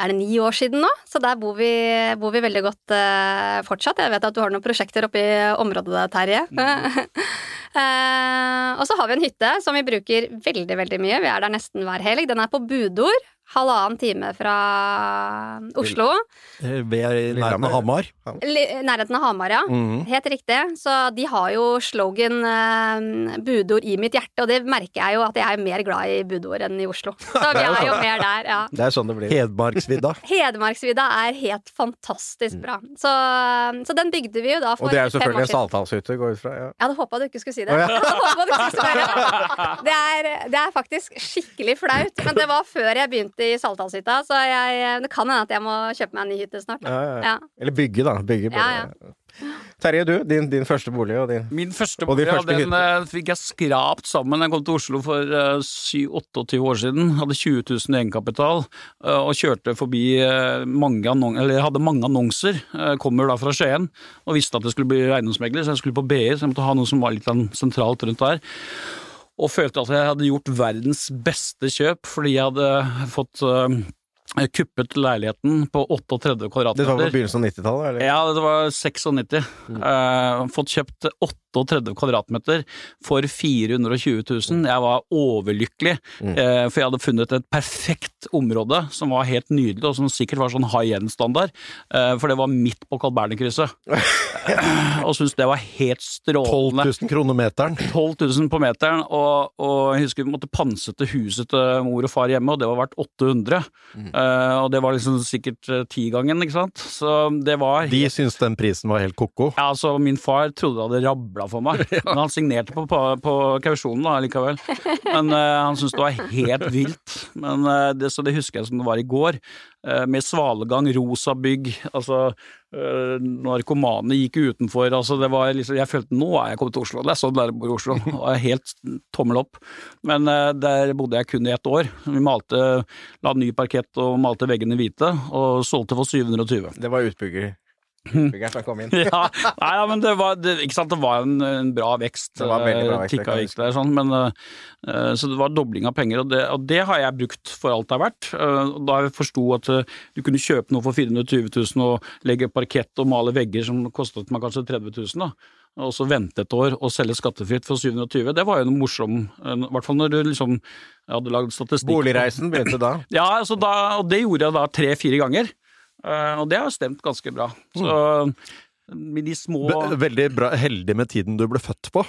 Er det ni år siden nå? Så der bor vi, bor vi veldig godt uh, fortsatt. Jeg vet at du har noen prosjekter oppe i området, Terje. Mm. og så har vi en hytte som vi bruker veldig, veldig mye. Vi er der nesten hver helg. Den er på Budord halvannen time fra Oslo. Eh, ved nærheten av Hamar? Nærheten av Hamar, ja. Mm. Helt riktig. Så de har jo slogan uh, 'budord i mitt hjerte', og det merker jeg jo at jeg er mer glad i budord enn i Oslo. Så vi er jo mer der, ja. Det er sånn det blir. Hedmarksvidda. Hedmarksvidda er helt fantastisk mm. bra. Så, så, den bygde vi jo da for fem år siden. Og det er jo selvfølgelig en salthalshytte, går ut fra? Ja. Jeg hadde håpa du ikke skulle si det. Jeg hadde du ikke skulle si det. Det, er, det er faktisk skikkelig flaut, men det var før jeg begynte i Saltdalshytta, så jeg, det kan hende at jeg må kjøpe meg en ny hytte snart. Ja, ja. Eller bygge, da. Bygge på Terje, du. Din, din, første bolig og din Min første bolig, ja, den hytte. Eh, fikk jeg skrapt sammen. Jeg kom til Oslo for uh, eh, 28 år siden. Hadde 20 000 i egenkapital uh, og kjørte forbi uh, mange annonser, eller hadde mange annonser. kommer da fra Skien og visste at det skulle bli eiendomsmegler, så jeg skulle på BI, så jeg måtte ha noe som var litt sentralt rundt der og følte at jeg hadde gjort verdens beste kjøp fordi jeg hadde fått uh, kuppet leiligheten på 38 kvadratmeter. Det var på begynnelsen av 90-tallet? Ja, det var 96. Mm. Uh, fått kjøpt 38 kvadratmeter for 420 000. Jeg var overlykkelig, mm. uh, for jeg hadde funnet et perfekt område som var helt nydelig, og som sikkert var sånn high end-standard, uh, for det var midt på Carl Berner-krysset. og syntes det var helt strålende. 12 000 kroner meteren? 12 000 på meteren, og, og jeg husker vi måtte pansete huset til mor og far hjemme, og det var verdt 800. Mm. Og det var liksom sikkert tigangen, ikke sant. Så det var De syntes den prisen var helt ko-ko? Ja, altså min far trodde det hadde rabla for meg. Men han signerte på, på, på kausjonen da likevel. Men uh, han syntes det var helt vilt. Men det, Så det husker jeg som det var i går. med svalegang, rosa bygg, altså Uh, narkomane gikk utenfor. altså det var liksom, Jeg følte nå er jeg kommet til Oslo. Det er sånn det er å bo i Oslo. Og jeg er helt tommel opp. Men uh, der bodde jeg kun i ett år. Vi malte, la ny parkett og malte veggene hvite, og solgte for 720. Det var utbygger? Utbyggeren som kom inn. ja, nei, ja, men det var, det, sant, det var en, en bra vekst. Det var veldig bra eh, vekst. Der, sånn, men, uh, så det var dobling av penger, og det, og det, har jeg brukt for alt det er verdt. Uh, da jeg forsto at uh, du kunne kjøpe noe for 420 000 og legge parkett og male vegger som kostet meg kanskje 30 000, da. Og så vente et år og selge skattefritt for 720 Det var jo noe morsom, i hvert fall når du liksom hadde lagd statistikk. Boligreisen begynte da? ja, altså da, og det gjorde jeg da tre-fire ganger. Eh, og det har stemt ganske bra. Så med de små Veldig bra, heldig med tiden du ble født på.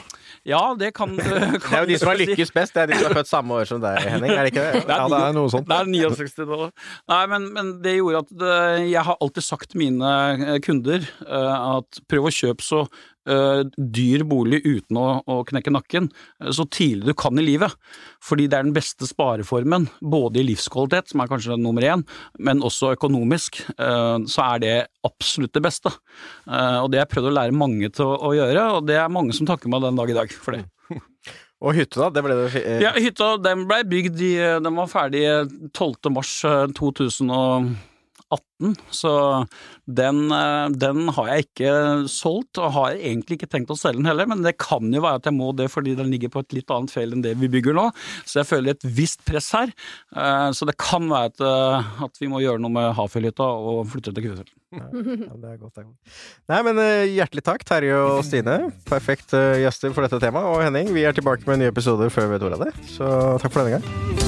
Ja, det kan, kan Det er jo de som har lykkes best, det er de som er født samme år som deg, Henning, er det ikke det? Ja, det er noe sånt. Det er 69 da. Nei, men, men, det gjorde at det, jeg har alltid sagt til mine eh, kunder eh, at prøv å kjøpe så dyr bolig uten å, å, knekke nakken uh, så tidlig du kan i livet. Fordi det er den beste spareformen, både i livskvalitet, som er kanskje nummer én, men også økonomisk. Uh, så er det absolutt det beste. og det har jeg prøvd å lære mange til å, å, gjøre, og det er mange som takker meg den dag i dag for det. Og hytta, da? Det ble det Ja, hytta den ble bygd i Den var ferdig 12. mars 2018. 18, så den, eh, den har jeg ikke solgt, og har egentlig ikke tenkt å selge den heller, men det kan jo være at jeg må det fordi den ligger på et litt annet fjell enn det vi bygger nå, så jeg føler et visst press her. Eh, Så det kan være at, eh, at vi må gjøre noe med Hafjellhytta og flytte til Kvefjell. Ja, det er godt. Nei, men hjertelig takk, Terje og Stine. Perfekt gjester for dette temaet. Og Henning, vi er tilbake med en ny episode før vi vet ordet av det. Så takk for denne gang.